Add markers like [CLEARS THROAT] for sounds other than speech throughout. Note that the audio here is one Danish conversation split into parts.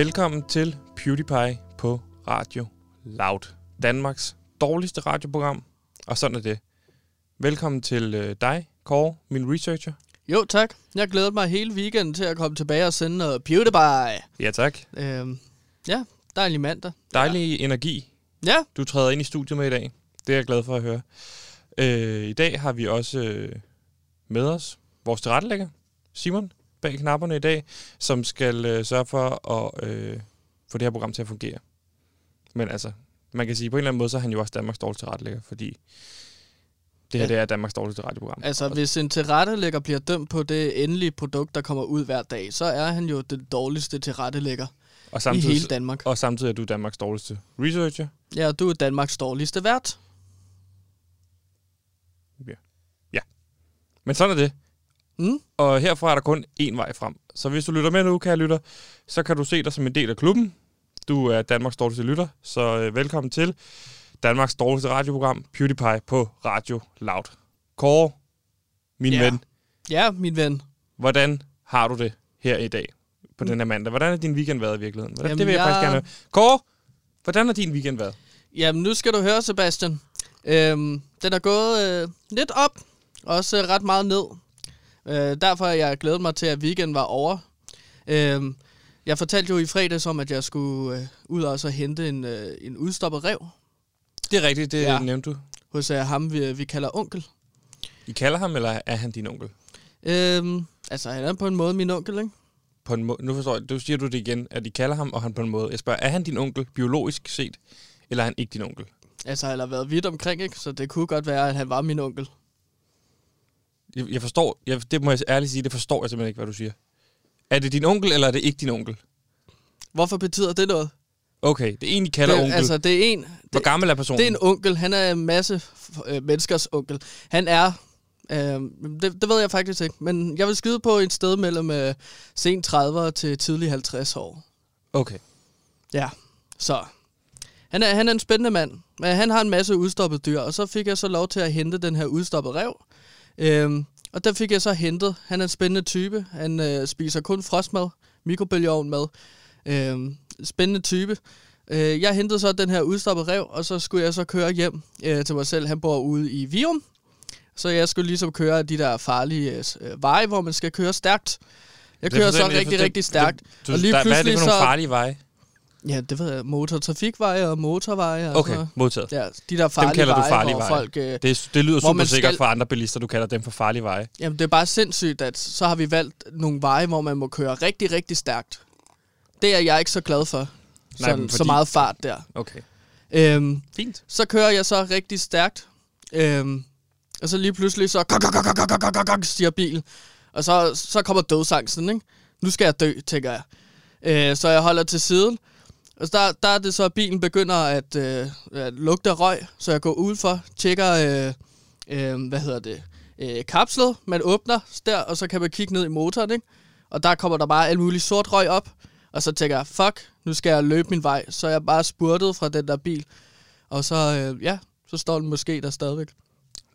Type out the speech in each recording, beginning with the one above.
Velkommen til PewDiePie på Radio Loud. Danmarks dårligste radioprogram. Og sådan er det. Velkommen til øh, dig, Kåre, min researcher. Jo, tak. Jeg glæder mig hele weekenden til at komme tilbage og sende noget PewDiePie. Ja, tak. Øhm, ja, dejlig mandag. Dejlig ja. energi, Ja, du træder ind i studiet med i dag. Det er jeg glad for at høre. Øh, I dag har vi også øh, med os vores tilrettelægger, Simon, bag knapperne i dag, som skal øh, sørge for at øh, få det her program til at fungere. Men altså, man kan sige, på en eller anden måde, så er han jo også Danmarks dårligste tilrettelægger, fordi det her Ja. det er Danmarks dårligste radioprogram. altså hvis en tilrettelægger bliver dømt på det endelige produkt, der kommer ud hver dag, så er han jo den dårligste tilrettelægger og i samtidig, hele Danmark. og samtidig er du Danmarks dårligste researcher. Ja, og du er Danmarks dårligste vært. Men sådan er det. Mm? Og herfra er der kun én vej frem. Så hvis du lytter med nu, kære lytter, så kan du se dig som en del af klubben. Du er Danmarks dårligste lytter, så øh, velkommen til Danmarks dårligste radioprogram, PewDiePie på Radio Loud. Kåre, min Ja. ven, Ja, min ven. hvordan har du det her i dag på den her mandag? Hvordan har din weekend været i virkeligheden? Hvordan, Jamen, det vil jeg, jeg- faktisk gerne. Kåre, hvordan har din weekend været? Jamen, nu skal du høre, Sebastian. Øhm, den er gået øh, lidt op, også ret meget ned. Øh, derfor har jeg glædet mig til, at weekenden var over. Øhm, jeg fortalte jo i fredags om, at jeg skulle øh, ud og så hente en, øh, en udstoppet rev Det er rigtigt, det Ja. nævnte du. hos øh, ham, vi, vi kalder onkel. I kalder ham, eller er han din onkel? Øhm, altså, han er på en måde min onkel, ikke? På en må- nu forstår jeg, du siger du det igen, at I kalder ham, og han på en måde. Jeg spørger, er han din onkel, biologisk set, eller er han ikke din onkel? Altså, han har været vidt omkring, ikke? Så det kunne godt være, at han var min onkel. Jeg, jeg forstår, jeg, det må jeg ærligt sige, det forstår jeg simpelthen ikke, hvad du siger. Er det din onkel, eller er det ikke din onkel? Hvorfor betyder det noget? Okay, det er en, I kalder det, onkel. Altså, det er en... Hvor Det, gammel er personen? det er en onkel. Han er en masse øh, menneskers onkel. Han er... Øh, det, det ved jeg faktisk ikke. Men jeg vil skyde på et sted mellem øh, sent 30'er til tidlig 50 år. Okay. Ja, så... Han er, han er en spændende mand. Men han har en masse udstoppet dyr, og så fik jeg så lov til at hente den her udstoppede rev. Øhm, og der fik jeg så hentet. Han er en spændende type. Han øh, spiser kun frostmad, mikrobølgeovn mad. Øhm, spændende type. Øh, jeg hentede så den her udstoppede rev, og så skulle jeg så køre hjem øh, til mig selv. Han bor ude i Virum. Så jeg skulle ligesom køre de der farlige øh, veje, hvor man skal køre stærkt. Jeg kører så rigtig, rigtig stærkt. Du, Og lige der, hvad er det for nogle farlige veje? Ja, det ved jeg. Motortrafikveje og motorveje. Og Okay, sådan modtaget. Ja, de der farlige kalder du farlige veje. folk... Øh, Det, det lyder super sikkert skal- for andre bilister, du kalder dem for farlige veje. jamen, det er bare sindssygt, at så har vi valgt nogle veje, hvor man må køre rigtig, rigtig stærkt. Det er jeg ikke så glad for. Sådan, men Så fordi- meget fart der. Okay. Øhm, Fint. så kører jeg så rigtig stærkt. Øhm, og så lige pludselig så kok, kok, kok, kok, kok, kok, kok, stiger bilen. Og så, så kommer dødsangsten, ikke? Nu skal jeg dø, tænker jeg. Øh, så jeg holder til siden. Og så der, der er det så, at bilen begynder at, øh, at lugte røg. Så jeg går udenfor, tjekker, øh, øh, hvad hedder det, øh, kapslet. Man åbner der, og så kan man kigge ned i motoren, ikke? Og der kommer der bare alt muligt sort røg op. Og så tænker jeg, fuck, nu skal jeg løbe min vej. Så jeg bare spurtet fra den der bil. Og så, øh, ja, så står den måske der stadigvæk.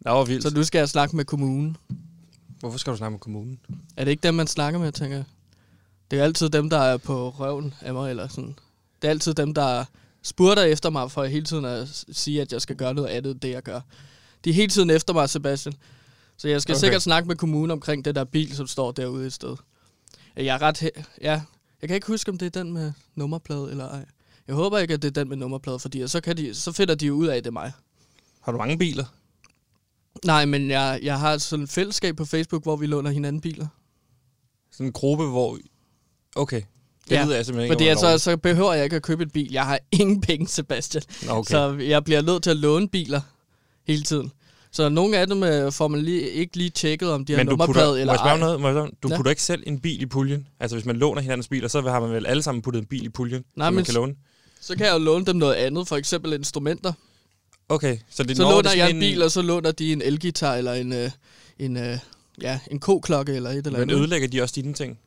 Det var vildt. Så nu skal jeg snakke med kommunen. Hvorfor skal du snakke med kommunen? Er det ikke dem, man snakker med, tænker jeg? Det er altid dem, der er på røven af mig, eller sådan. Det er altid dem, der spurter efter mig, for hele tiden at sige, at jeg skal gøre noget andet, end det jeg gør. De er hele tiden efter mig, Sebastian. Så jeg skal Okay. sikkert snakke med kommunen omkring det der bil, som står derude et sted. Jeg er ret... he- ja, jeg kan ikke huske, om det er den med nummerplade eller ej. Jeg håber ikke, at det er den med nummerplade, fordi så, kan de, så finder de ud af, at det er mig. Har du mange biler? Nej, men jeg, jeg har sådan et fællesskab på Facebook, hvor vi låner hinanden biler. Sådan en gruppe, hvor... Okay. Det Ja, lyder jeg simpelthen ikke Fordi altså, så behøver jeg ikke at købe en bil. Jeg har [LAUGHS] ingen penge, Sebastian. Okay. Så jeg bliver nødt til at låne biler hele tiden. Så nogle af dem øh, får man lige, ikke lige tjekket, om de har Men nummerplade eller ej. noget? Må jeg spørge, du Ja. putter ikke selv en bil i puljen? Altså hvis man låner hinandens biler, så har man vel alle sammen puttet en bil i puljen, Nej, som man men kan låne? Så kan jeg jo låne dem noget andet, for eksempel instrumenter. Okay, så det Så når det låner sådan jeg en bil, og så låner de en elgitar eller en, øh, en, øh, ja, en koklokke eller et eller Men andet. ødelægger de også dine ting?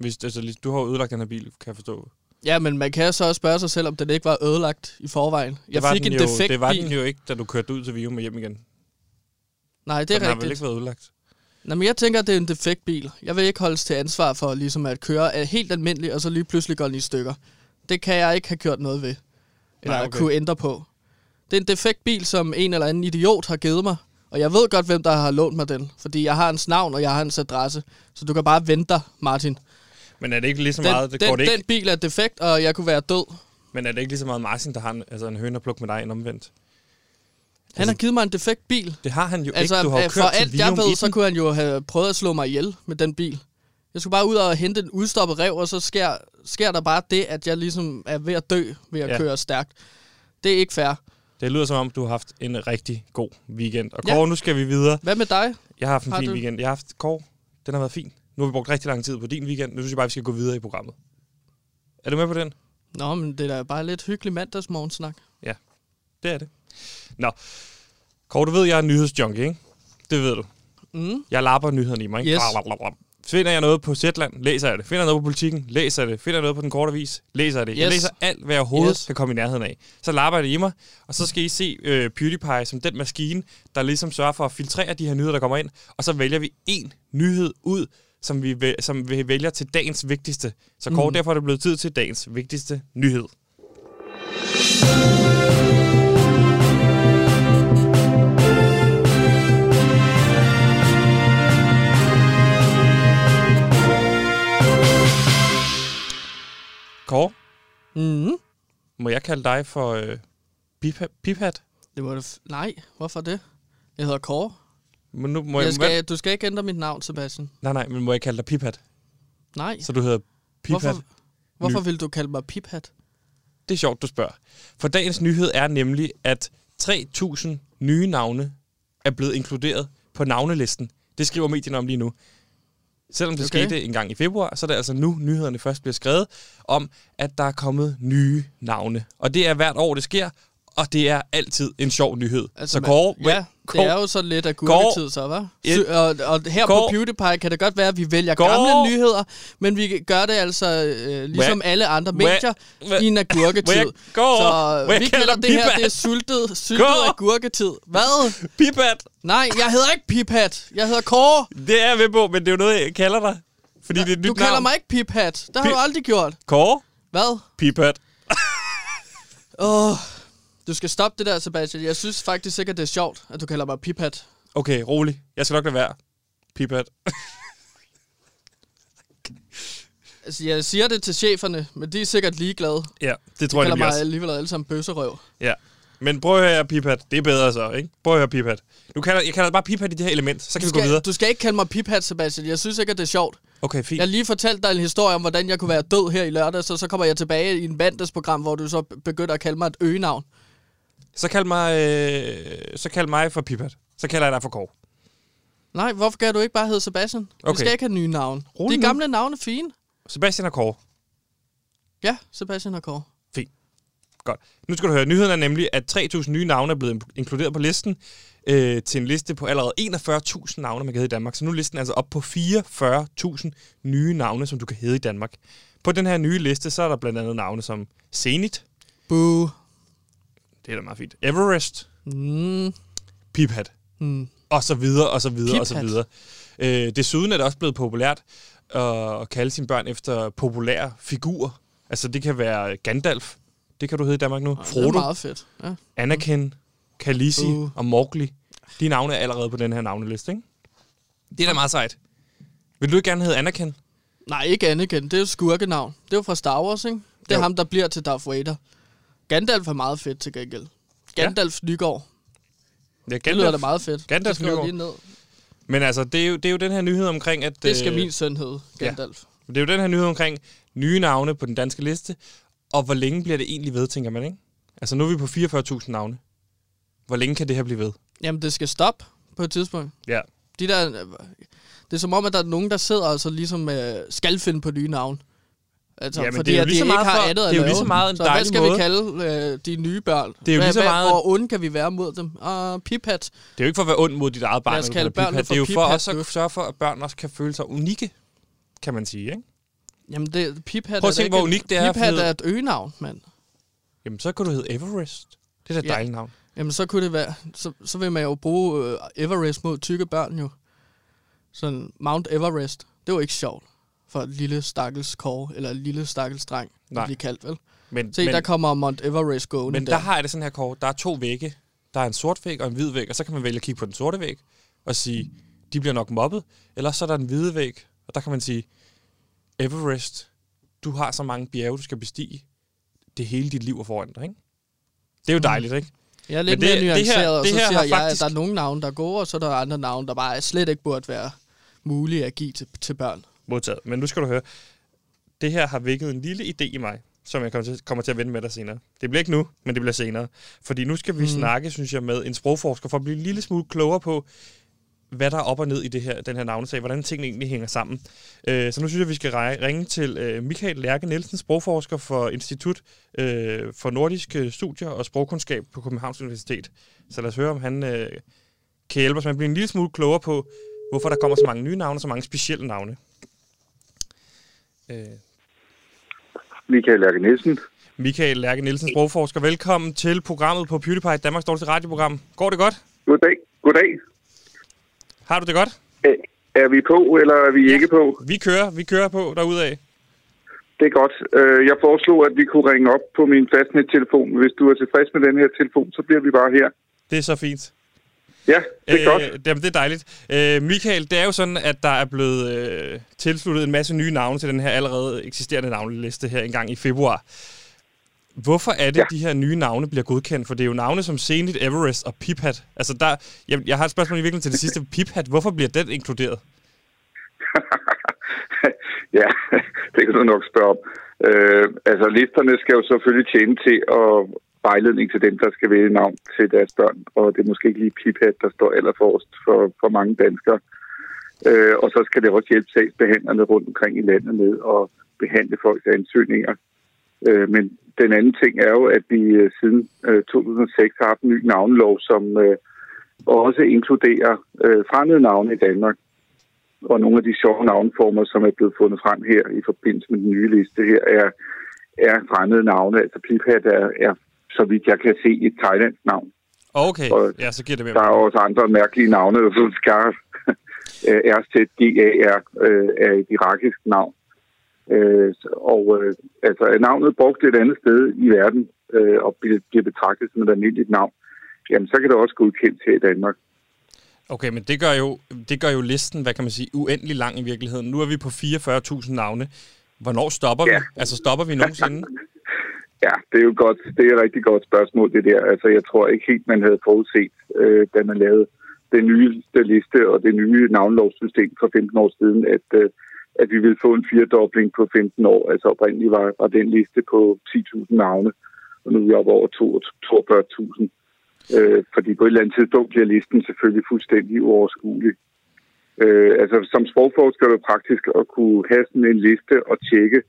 Hvis, altså, du har jo ødelagt den her bil, kan jeg forstå. Ja, men man kan så også spørge sig selv, om den ikke var ødelagt i forvejen. Jeg det var fik den en jo, defekt Det var bil. den jo ikke, da du kørte ud til Vium og hjem igen. Nej, det er den har vel rigtigt. ikke været ødelagt? Nå, men jeg tænker, at det er en defekt bil. Jeg vil ikke holdes til ansvar for ligesom at køre er helt almindelig, og så lige pludselig gå den i stykker. Det kan jeg ikke have gjort noget ved. Eller Nej, okay. kunne ændre på. Det er en defekt bil, som en eller anden idiot har givet mig. Og jeg ved godt, hvem der har lånt mig den. Fordi jeg har hans navn, og jeg har hans adresse. Så du kan bare vente dig, Martin. Men er det ikke lige så Den, meget, det den, går det ikke, den bil er defekt, og jeg kunne være død. men er det ikke lige så meget Martin, der har en, altså en høne at plukke med dig en omvendt? Han har givet mig en defekt bil. Det har han jo Altså, ikke. Du har jo øh, kørt for alt jeg ved, så den. kunne han jo have prøvet at slå mig ihjel med den bil. Jeg skulle bare ud og hente en udstoppet rev, og så sker, sker der bare det, at jeg ligesom er ved at dø ved at Ja. ja. køre stærkt. Det er ikke fair. Det lyder som om, du har haft en rigtig god weekend. Og Ja. Kåre, nu skal vi videre. Hvad med dig? Jeg har haft en Har fin du? weekend. Jeg har haft Kåre. Den har været fin. Nu har vi brugt rigtig lang tid på din weekend. Nu synes jeg bare, vi skal gå videre i programmet. Er du med på den? Nå, men det er da bare lidt hyggelig mandagsmorgensnak. Det er det. Nå. Kåre, du ved, jeg er en nyhedsjunkie, ikke? Det ved du. Mm. Jeg lapper nyhederne i mig, ikke? Yes. Blablabla. Finder jeg noget på Zetland, læser jeg det. Finder jeg noget på politikken, læser jeg det. Finder jeg noget på den korte avis, læser jeg det. Jeg Yes. læser alt, hvad jeg overhovedet Yes. kan komme i nærheden af. Så lapper jeg det i mig, og så skal I se øh, PewDiePie som den maskine, der ligesom sørger for at filtrere de her nyheder, der kommer ind. Og så vælger vi en nyhed ud, som vi, som vi vælger til dagens vigtigste. Så Kåre, Mm. derfor er det blevet tid til dagens vigtigste nyhed. Kåre, Mm. må jeg kalde dig for øh? Piphat? Det må det f- Nej, hvorfor det? Jeg hedder Kåre. Men nu må jeg, Jeg skal, du skal ikke ændre mit navn, Sebastian. Nej, nej, men må jeg kalde dig Piphat? Nej. Så du hedder Piphat? Hvorfor, hvorfor vil du kalde mig Piphat? Det er sjovt, du spørger. For dagens nyhed er nemlig, at 3.000 nye navne er blevet inkluderet på navnelisten. Det skriver medierne om lige nu. Selvom det okay. Skete en gang i februar, så er det altså nu, nyhederne først bliver skrevet om, at der er kommet nye navne. Og det er hvert år, det sker, og det er altid en sjov nyhed. Altså, så man- Kåre, Ja, Kåre, det er jo så lidt af gurketid, så, hva'? Ja. Sy- og, og her Kåre. på PewDiePie kan det godt være, at vi vælger Kåre. gamle nyheder, men vi gør det altså øh, ligesom Må alle andre medier må- i en agurketid. jeg, Kåre, Så må jeg vi kalde kalder det her, det er sultet Kåre. agurketid. Hvad? Piphat, Nej, jeg hedder ikke Piphat. Jeg hedder Kåre. det er jeg ved på, men det er jo noget, jeg kalder dig. Fordi det er et nyt Du kalder navn. mig ikke Piphat. Det har Pi- du aldrig gjort. Kåre, Hvad? Piphat. Åh, du skal stoppe det der, Sebastian. Jeg synes faktisk ikke, at det er sjovt, at du kalder mig Piphat. Okay, rolig. Jeg skal nok lade være. Piphat. Altså, jeg siger det til cheferne, men de er sikkert ligeglade. Ja, det De tror jeg kalder nemlig mig alligevel alle sammen bøsserøv. Ja. Men prøv at høre, Piphat. Det er bedre så, ikke? Prøv at høre, Piphat. Du kalder, jeg kalder det bare Piphat i det her element, så kan Du vi gå videre. du skal ikke kalde mig Piphat, Sebastian. Jeg synes ikke, at det er sjovt. Okay, fint. Jeg har lige fortalt dig en historie om, hvordan jeg kunne være død her i lørdag, så så kommer jeg tilbage i en mandagsprogram, hvor du så begynder at kalde mig et øgenavn. Så kald mig, øh, så kald mig for Piphat. Så kalder jeg dig for Kåre. Nej, hvorfor kan du ikke bare hedde Sebastian? Okay. Vi skal ikke have nye navne. Rolig De gamle navne er fine. Sebastian og Kåre. Ja, Sebastian og Kåre. Godt. Nu skal du høre, nyheden er nemlig, at 3.000 nye navne er blevet inkluderet på listen øh, til en liste på allerede 41.000 navne, man kan hedde i Danmark. Så nu er listen altså op på 44.000 nye navne, som du kan hedde i Danmark. På den her nye liste, så er der blandt andet navne som Zenit. Boo. Det er da meget fint. Everest. Mm. Piphat. Mm. og så videre, og så videre, og så Piphat. videre. Øh, desuden er det også blevet populært at, at kalde sine børn efter populære figurer. Altså, det kan være Gandalf. Det kan du hedde i Danmark nu. Det er Frodo, meget fedt. Ja. Anakin, Khaleesi Uh. og Mowgli. De navne er allerede på den her navneliste, ikke? Det er da meget sejt. Vil du ikke gerne hedde Anakin? Nej, ikke Anakin. Det er jo skurkenavn. Det er jo fra Star Wars, ikke? Det er Jo. ham, der bliver til Darth Vader. Gandalf er meget fedt til gengæld. Gandalf ja. Nygaard. Ja, Det lyder da meget fedt. Gandalf Det Nygaard. lige ned. Men altså, det er, jo, det er jo den her nyhed omkring, at... Det skal øh, min søn hedde, ja. Gandalf. Det er jo den her nyhed omkring nye navne på den danske liste. Og hvor længe bliver det egentlig ved, tænker man, ikke? Altså, nu er vi på 44.000 navne. Hvor længe kan det her blive ved? Jamen, det skal stoppe på et tidspunkt. Ja. De der, det er som om, at der er nogen, der sidder og så ligesom øh, skal finde på nye navn. Altså, Jamen, fordi det er jo lige så meget for- andet det er jo lige så meget en Så hvad skal måde. vi kalde øh, de nye børn? Det er jo lige så meget- Hvor onde kan vi være mod dem? Uh, piphat. Det er jo ikke for at være ond mod dit eget barn. Eller kalde for Det er jo for også at sørge for, at børn også kan føle sig unikke, kan man sige, ikke? Jamen, det, piphat Prøv at er tænke, hvor unikt det er at Piphat er et øgenavn, mand. Jamen, så kan du hedde Everest. Det er da et Ja. dejligt navn. Jamen, så kunne det være... Så, så vil man jo bruge øh, Everest mod tykke børn, jo. sådan Mount Everest, det var ikke sjovt for et lille stakkels kår, eller et lille stakkels dreng, Nej. blive kaldt, vel? Men, Se, men, der kommer Mount Everest gående men der har jeg det sådan her kort. Der er to vægge. Der er en sort væg og en hvid væg, og så kan man vælge at kigge på den sorte væg og sige, de bliver nok mobbet. Eller så er der en hvide væg, og der kan man sige, Everest, du har så mange bjerge, du skal bestige. Det hele dit liv er foran dig, ikke? Det er jo dejligt, ikke? Jeg er lidt Men det- mere det her- nuanceret, og det så her siger jeg, faktisk- at der er nogle navne, der er gode, og så er der andre navne, der bare slet ikke burde være mulige at give til, til børn. Modtaget. Men nu skal du høre. Det her har vækket en lille idé i mig, som jeg kommer til, kommer til at vende med dig senere. Det bliver ikke nu, men det bliver senere. Fordi nu skal vi mm. snakke, synes jeg, med en sprogforsker for at blive en lille smule klogere på, hvad der er op og ned i det her, den her navnesag, hvordan tingene egentlig hænger sammen. Øh, så nu synes jeg, vi skal ringe til øh, Michael Lærke Nielsen, sprogforsker for Institut øh, for Nordiske Studier og Sprogkundskab på Københavns Universitet. Så lad os høre, om han øh, kan hjælpe os med at blive en lille smule klogere på, hvorfor der kommer så mange nye navne og så mange specielle navne. Øh, Michael Lærke Nielsen. Michael Lærke Nielsen, sprogforsker. Velkommen til programmet på PewDiePie, Danmarks dårligste radioprogram. Går det godt? Goddag. Goddag. Har du det godt? Er, er vi på, eller er vi ikke på? Vi kører, vi kører på derudad. Det er godt. Jeg foreslog, at vi kunne ringe op på min fastnettelefon. Hvis du er tilfreds med den her telefon, så bliver vi bare her. Det er så fint. Ja, det er godt. Jamen, det er dejligt. Øh, Michael, det er jo sådan, at der er blevet øh, tilsluttet en masse nye navne til den her allerede eksisterende navneliste her engang i februar. Hvorfor er det. Ja. de her nye navne bliver godkendt? For det er jo navne som Zenit, Everest og Piphat. Altså, der, jeg, jeg har et spørgsmål i virkeligheden til det sidste. [LAUGHS] Piphat, hvorfor bliver den inkluderet? [LAUGHS] ja, [LAUGHS] det kan du nok spørge om. Øh, altså, listerne skal jo selvfølgelig tjene til at vejledning til dem, der skal vælge navn til deres børn. Og det er måske ikke lige Piphat, der står allerforrest for, for mange danskere. Øh, og så skal det også hjælpe sagsbehandlerne rundt omkring i landet med at behandle folks ansøgninger. Øh, men den anden ting er jo, at vi øh, siden øh, 2006 har haft en ny navnlov, som øh, også inkluderer øh, fremmede navne i Danmark. Og nogle af de sjove navnformer, som er blevet fundet frem her i forbindelse med den nye liste her, er, er fremmede navne. Altså Piphat er, er, så vidt jeg kan se, et thailandsk navn. Okay, Og ja, så giver det mere Der er også andre mærkelige navne, så Skar, [LAUGHS] RZGAR, øh, er et irakisk navn. Øh, og øh, altså navnet brugt et andet sted i verden øh, og bliver, bliver betragtet som et almindeligt navn, jamen så kan det også godkendes her i Danmark. Okay, men det gør, jo, det gør jo listen, hvad kan man sige, uendelig lang i virkeligheden. Nu er vi på 44.000 navne. Hvornår stopper Ja. vi? Altså stopper vi nogensinde? [LAUGHS] Ja, det er jo godt. Det er et rigtig godt spørgsmål, det der. Altså, jeg tror ikke helt, man havde forudset, øh, da man lavede den nye liste og det nye navnlovssystem for 15 år siden, at, øh, at vi ville få en firedobling på 15 år. Altså oprindeligt var, var den liste på 10.000 navne, og nu er vi oppe over 42.000. Øh, fordi på et eller andet tidspunkt bliver listen selvfølgelig fuldstændig uoverskuelig. Øh, altså som sprogforsker er det praktisk at kunne have sådan en liste og tjekke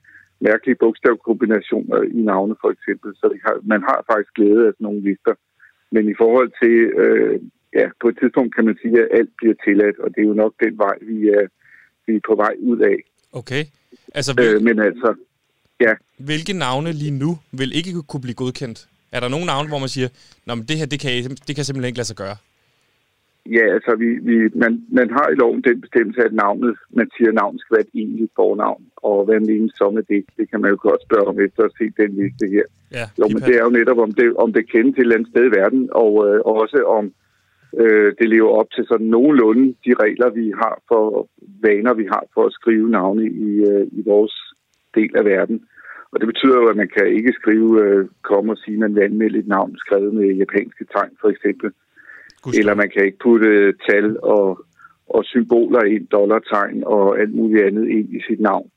mærkelige bogstavkombinationer i navne for eksempel. Så har, man har faktisk glæde af sådan nogle lister. Men i forhold til, øh, ja, på et tidspunkt kan man sige, at alt bliver tilladt, og det er jo nok den vej, vi er, vi er på vej ud af. Okay. Altså, hvil, Øh, men altså, ja, hvilke navne lige nu vil ikke kunne blive godkendt? Er der nogle navne, hvor man siger, Nå, men det her, det kan, det kan simpelthen ikke lade sig gøre? Ja altså vi, vi, man, man har i loven den bestemmelse, at navnet, man siger, at navnet skal være et egentligt fornavn. Og hvad menes så med det? Det kan man jo godt spørge om efter at se den liste her. Ja, Jo, men det er jo netop, om det, om det kendes til et eller andet sted i verden, og øh, også om øh, det lever op til sådan nogenlunde de regler, vi har for vaner, vi har for at skrive navne i, øh, i vores del af verden. Og det betyder jo, at man kan ikke skrive, øh, komme og sige, at man vil anmelde et navn skrevet med japanske tegn, for eksempel. Gudskelov. Eller man kan ikke putte øh, tal og, og symboler ind, dollartegn og alt muligt andet ind i sit navn.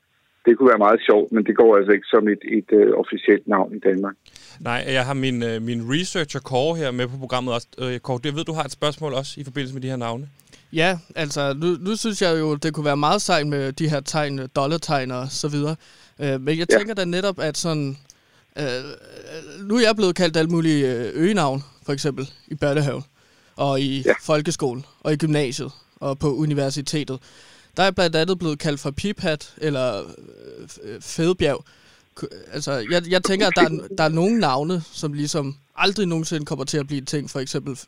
Det kunne være meget sjovt, men det går altså ikke som et, et uh, officielt navn i Danmark. Nej, jeg har min, øh, min researcher Kåre her med på programmet også. Øh, Kåre, jeg ved, du har et spørgsmål også i forbindelse med de her navne. Ja, altså, nu, nu synes jeg jo, det kunne være meget sejt med de her tegn, dollartegn og så videre. Øh, men jeg Ja. tænker da netop, at sådan... Øh, nu er jeg blevet kaldt alt mulige øh, øgenavn, for eksempel, i børnehaven, og i ja. Folkeskolen, og i gymnasiet, og på universitetet. Der er blandt andet blevet kaldt for Piphat, eller øh, Fedbjerg. Altså, jeg, jeg tænker, at der er, der er nogle navne, som ligesom aldrig nogensinde kommer til at blive en ting. For eksempel,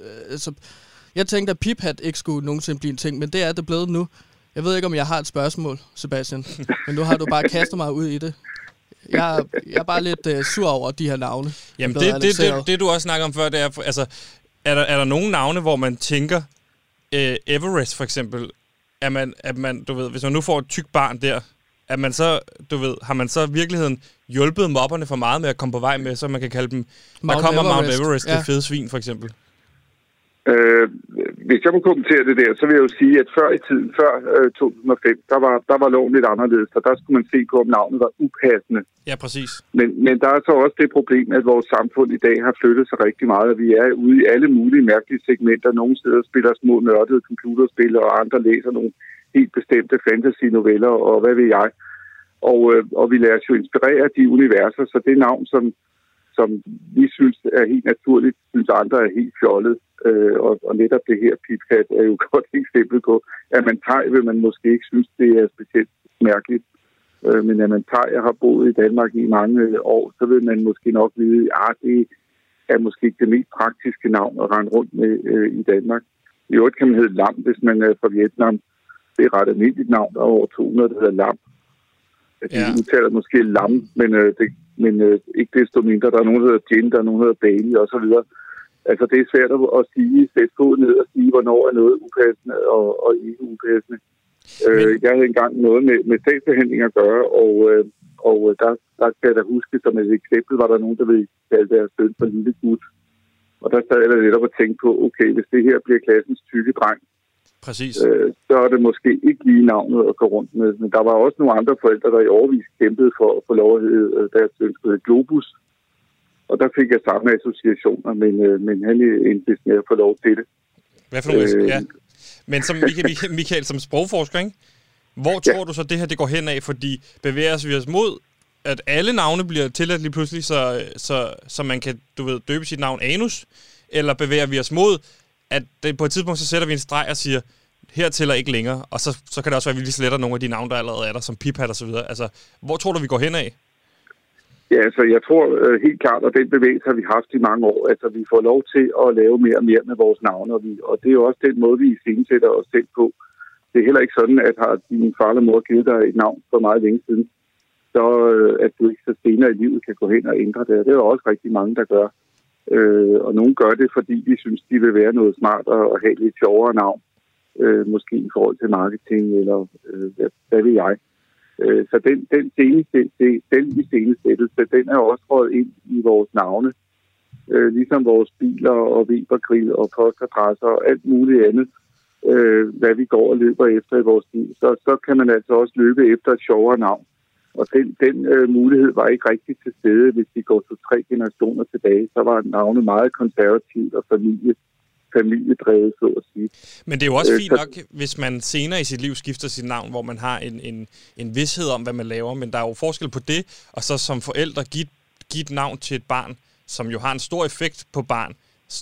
øh, altså, Jeg tænkte, at Piphat ikke skulle nogensinde blive en ting, men det er det blevet nu. Jeg ved ikke, om jeg har et spørgsmål, Sebastian, men nu har du bare kastet mig ud i det. Jeg, jeg er bare lidt uh, sur over de her navne. Jamen, det, det, det, det, du også snakker om før, det er, altså, er der, er der nogle navne, hvor man tænker, øh, Everest for eksempel, er man, at man, du ved, hvis man nu får et tyk barn der, at man så, du ved, har man så i virkeligheden hjulpet mobberne for meget med at komme på vej med, så man kan kalde dem, der Mount kommer Mount Everest, Everest, ja. det fede svin for eksempel. Hvis jeg må kommentere det der, så vil jeg jo sige, at før i tiden, før øh, 2005, der var, der var loven lidt anderledes, og der skulle man se på, om navnet var upassende. Ja, præcis. Men, men der er så også det problem, at vores samfund i dag har flyttet sig rigtig meget, og vi er ude i alle mulige mærkelige segmenter. Nogle steder spiller små nørdede computerspil, og andre læser nogle helt bestemte fantasy-noveller, og hvad ved jeg. Og, øh, og vi lader os jo inspirere af de universer, så det navn, som, som vi synes er helt naturligt, synes andre er helt fjollet. Øh, og, og netop det her PipCat er jo [LAUGHS] et godt eksempel på, at man tager, vil man måske ikke synes, det er specielt mærkeligt. Øh, men at man tager, jeg har boet i Danmark i mange år, så vil man måske nok vide, at det er måske ikke det mest praktiske navn at rende rundt med øh, i Danmark. I øvrigt kan man hedde Lam, hvis man er fra Vietnam. Det er et ret almindeligt navn, der er over 200, der hedder Lam. De Ja. udtaler måske Lam, men, øh, det, men øh, ikke desto mindre. Der er nogen, der hedder Gin, der er nogen, der hedder Bailey osv. Altså, det er svært at, at sige, sætte foden ned og sige, hvornår er noget upassende og, og ikke upassende. Øh, jeg havde engang noget med, med sagsbehandling at gøre, og, øh, og øh, der, der kan jeg da huske, som et eksempel, var der nogen, der ville kalde deres søn for lille gut. Og der sad jeg lidt op og tænkte på, okay, hvis det her bliver klassens tykke dreng, Præcis. øh, så er det måske ikke lige navnet at gå rundt med. Men der var også nogle andre forældre, der i overvis kæmpede for at få lov at hedde øh, deres hedde Globus. Og der fik jeg samme associationer, men, øh, men han endte med at få lov til det. Hvad for nogle? øh, Ja. Men som [LAUGHS] Michael, Michael- som sprogforsker, ikke? hvor Ja. tror du så, det her det går hen af? Fordi bevæger vi os mod, at alle navne bliver tilladt lige pludselig, så, så, så man kan, du ved, døbe sit navn Anus? Eller bevæger vi os mod, at det, på et tidspunkt, så sætter vi en streg og siger, her tæller ikke længere, og så, så kan det også være, at vi lige sletter nogle af de navne, der allerede er der, som Piphat og så videre. Altså, hvor tror du, vi går hen af? Ja, altså jeg tror øh, helt klart, at den bevægelse har vi haft i mange år. Altså vi får lov til at lave mere og mere med vores navne, og, vi, og det er jo også den måde, vi iscenesætter os selv på. Det er heller ikke sådan, at har din far eller mor givet dig et navn for meget længe siden, så øh, at du ikke så senere i livet kan gå hen og ændre det. Og det er jo også rigtig mange, der gør. Øh, og nogle gør det, fordi de synes, de vil være noget smart og, og have et lidt sjovere navn. Øh, måske i forhold til marketing, eller øh, hvad, hvad ved jeg. Øh, Så den, den, seneste, den iscenesættelse, den er også røget ind i vores navne. Øh, ligesom vores biler og Webergrill og postadresser og alt muligt andet, øh, hvad vi går og løber efter i vores liv. Så, så kan man altså også løbe efter et sjovere navn. Og den, den øh, mulighed var ikke rigtig til stede, hvis vi går to-tre generationer tilbage. Så var navnet meget konservativt og familie, familiedrevet, så at sige. Men det er jo også Øh, fint så- nok, hvis man senere i sit liv skifter sit navn, hvor man har en, en, en vidshed om, hvad man laver. Men der er jo forskel på det, og så som forældre give, give et navn til et barn, som jo har en stor effekt på barn,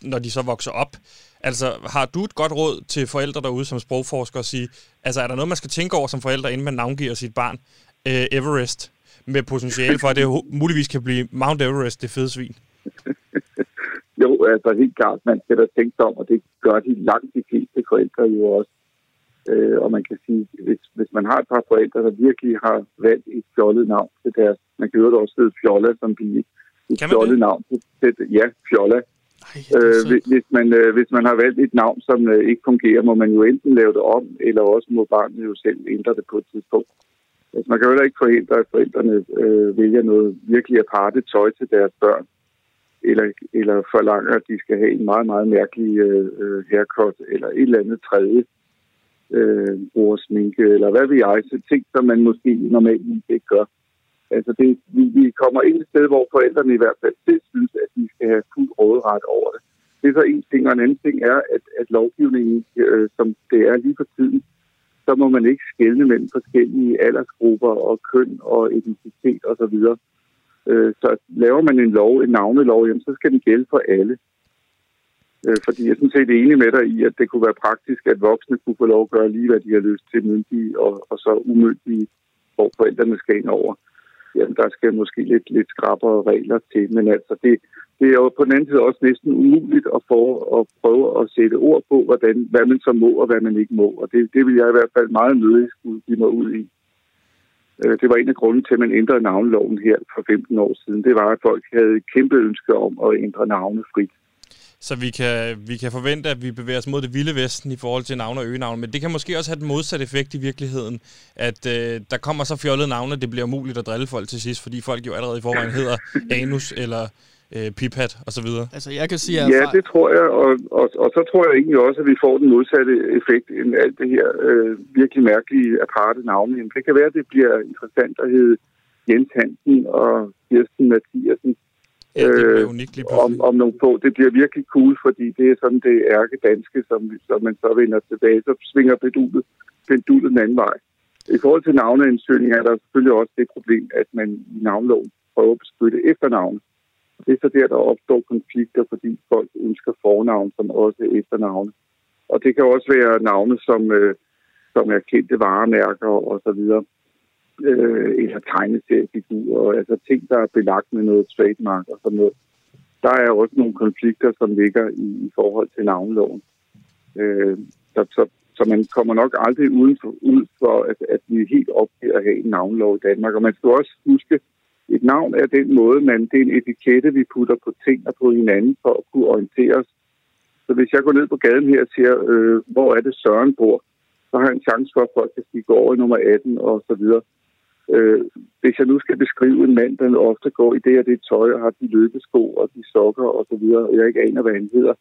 når de så vokser op. Altså, har du et godt råd til forældre derude som sprogforsker at sige, altså er der noget, man skal tænke over som forældre, inden man navngiver sit barn øh, Everest, med potentiale for, at det muligvis kan blive Mount Everest, det fede svin? [LAUGHS] Jo, altså helt klart, man skal da tænke sig om, og det gør de langt de fleste forældre jo også. Øh, og man kan sige, hvis, hvis man har et par forældre, der virkelig har valgt et fjollet navn til deres, man kan jo også hedde Fjolla, som de et fjollet det? navn til, ja, Fjolla. Ej, det er Øh, hvis- hvis, man, øh, hvis man har valgt et navn, som øh, ikke fungerer, må man jo enten lave det om, eller også må barnet jo selv ændre det på et tidspunkt. Altså, man kan jo heller ikke forhindre, at forældrene øh, vælger noget virkelig aparte tøj til deres børn, eller, eller forlanger, at de skal have en meget, meget mærkelig øh, øh haircut, eller et eller andet tredje øh, bruger sminke, eller hvad ved jeg, så ting, som man måske normalt ikke gør. Altså det, vi, vi kommer ind et sted, hvor forældrene i hvert fald selv synes, at de skal have fuld råderet over det. Det er så en ting, og en anden ting er, at, at lovgivningen, øh, som det er lige for tiden, så må man ikke skelne mellem forskellige aldersgrupper og køn og etnicitet osv. Øh, så laver man en lov, en navnelov, jamen, så skal den gælde for alle. Øh, fordi jeg er sådan set enig med dig i, at det kunne være praktisk, at voksne kunne få lov at gøre lige, hvad de har lyst til myndige, og, og så umyndige, hvor forældrene skal ind over jamen, der skal måske lidt, lidt skrappere regler til. Men altså, det, det er jo på den anden side også næsten umuligt at, få, at prøve at sætte ord på, hvordan, hvad man så må og hvad man ikke må. Og det, det vil jeg i hvert fald meget nødig skulle give mig ud i. Øh, det var en af grunden til, at man ændrede navnloven her for 15 år siden. Det var, at folk havde et kæmpe ønske om at ændre navne frit. Så vi kan, vi kan forvente, at vi bevæger os mod det vilde vesten i forhold til navne og øgenavne. Men det kan måske også have den modsatte effekt i virkeligheden. At øh, der kommer så fjollede navne, at det bliver umuligt at drille folk til sidst, fordi folk jo allerede i forvejen hedder Anus eller øh, Piphat osv. Altså, jeg kan sige, at Ja, det tror jeg, og, og, og så tror jeg egentlig også, at vi får den modsatte effekt end alt det her øh, virkelig mærkelige aparte navne. Det kan være, at det bliver interessant at hedde Jens Hansen og Kirsten Mathiasen Ja, det bliver øh, unikt lige om, pludselig. om nogle få. Det bliver virkelig cool, fordi det er sådan det ærke danske, som, som man så vender tilbage, så svinger pendulet, pendulet den anden vej. I forhold til navneansøgning er der selvfølgelig også det problem, at man i navnloven prøver at beskytte efternavn. Det er så der, der opstår konflikter, fordi folk ønsker fornavn som også efternavne. Og det kan også være navne, som, øh, som er kendte varemærker og så videre. Øh, eller tegneseriefigurer, altså ting, der er belagt med noget trademark og sådan noget. Der er også nogle konflikter, som ligger i, i forhold til navnloven. Øh, så, så, så man kommer nok aldrig uden for, ud for, at, at vi er helt opgiver at have en navnlov i Danmark. Og man skal også huske, et navn er den måde, man, det er en etikette, vi putter på ting og på hinanden for at kunne orientere os. Så hvis jeg går ned på gaden her og siger, øh, hvor er det Søren bor, så har jeg en chance for, at folk kan sige, gå over i nummer 18 og så videre. Øh, hvis jeg nu skal beskrive en mand, der ofte går i det og det tøj og har de løbesko og de sokker og så videre, og jeg ikke aner, hvad han hedder,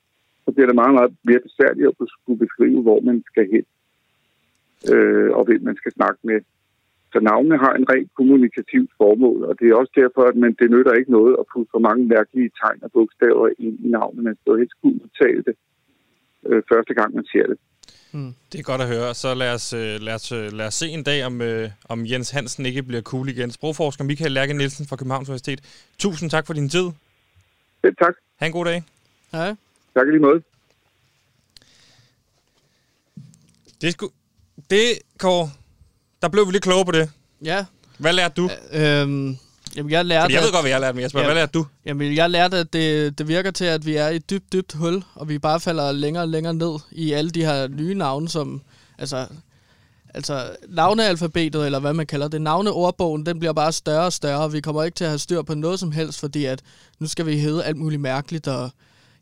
så bliver det meget, meget mere besværligt at skulle beskrive, hvor man skal hen øh, og hvem man skal snakke med. Så navnene har en rent kommunikativt formål, og det er også derfor, at man, det nytter ikke noget at putte for mange mærkelige tegn og bogstaver ind i navnet. Man skal jo helst kunne udtale det øh, første gang, man ser det. Det er godt at høre. Så lad os, øh, lad os, øh, lad os se en dag, om, øh, om Jens Hansen ikke bliver cool igen. Sprogforsker Michael Lærke Nielsen fra Københavns Universitet. Tusind tak for din tid. Selv tak. Ha' en god dag. Hej. Tak i lige måde. Det er sgu... Det, Kåre, der blev vi lidt klogere på det. Ja. Hvad lærte du? Øhm, jamen, jeg lærte, Fordi jeg ved godt, hvad jeg lærte, men jeg spørger, Ja. hvad lærte du? Jamen, jeg lærte, at det, det virker til, at vi er i et dybt, dybt hul, og vi bare falder længere og længere ned i alle de her nye navne, som... Altså, altså navnealfabetet, eller hvad man kalder det, navneordbogen, den bliver bare større og større, og vi kommer ikke til at have styr på noget som helst, fordi at nu skal vi hedde alt muligt mærkeligt, og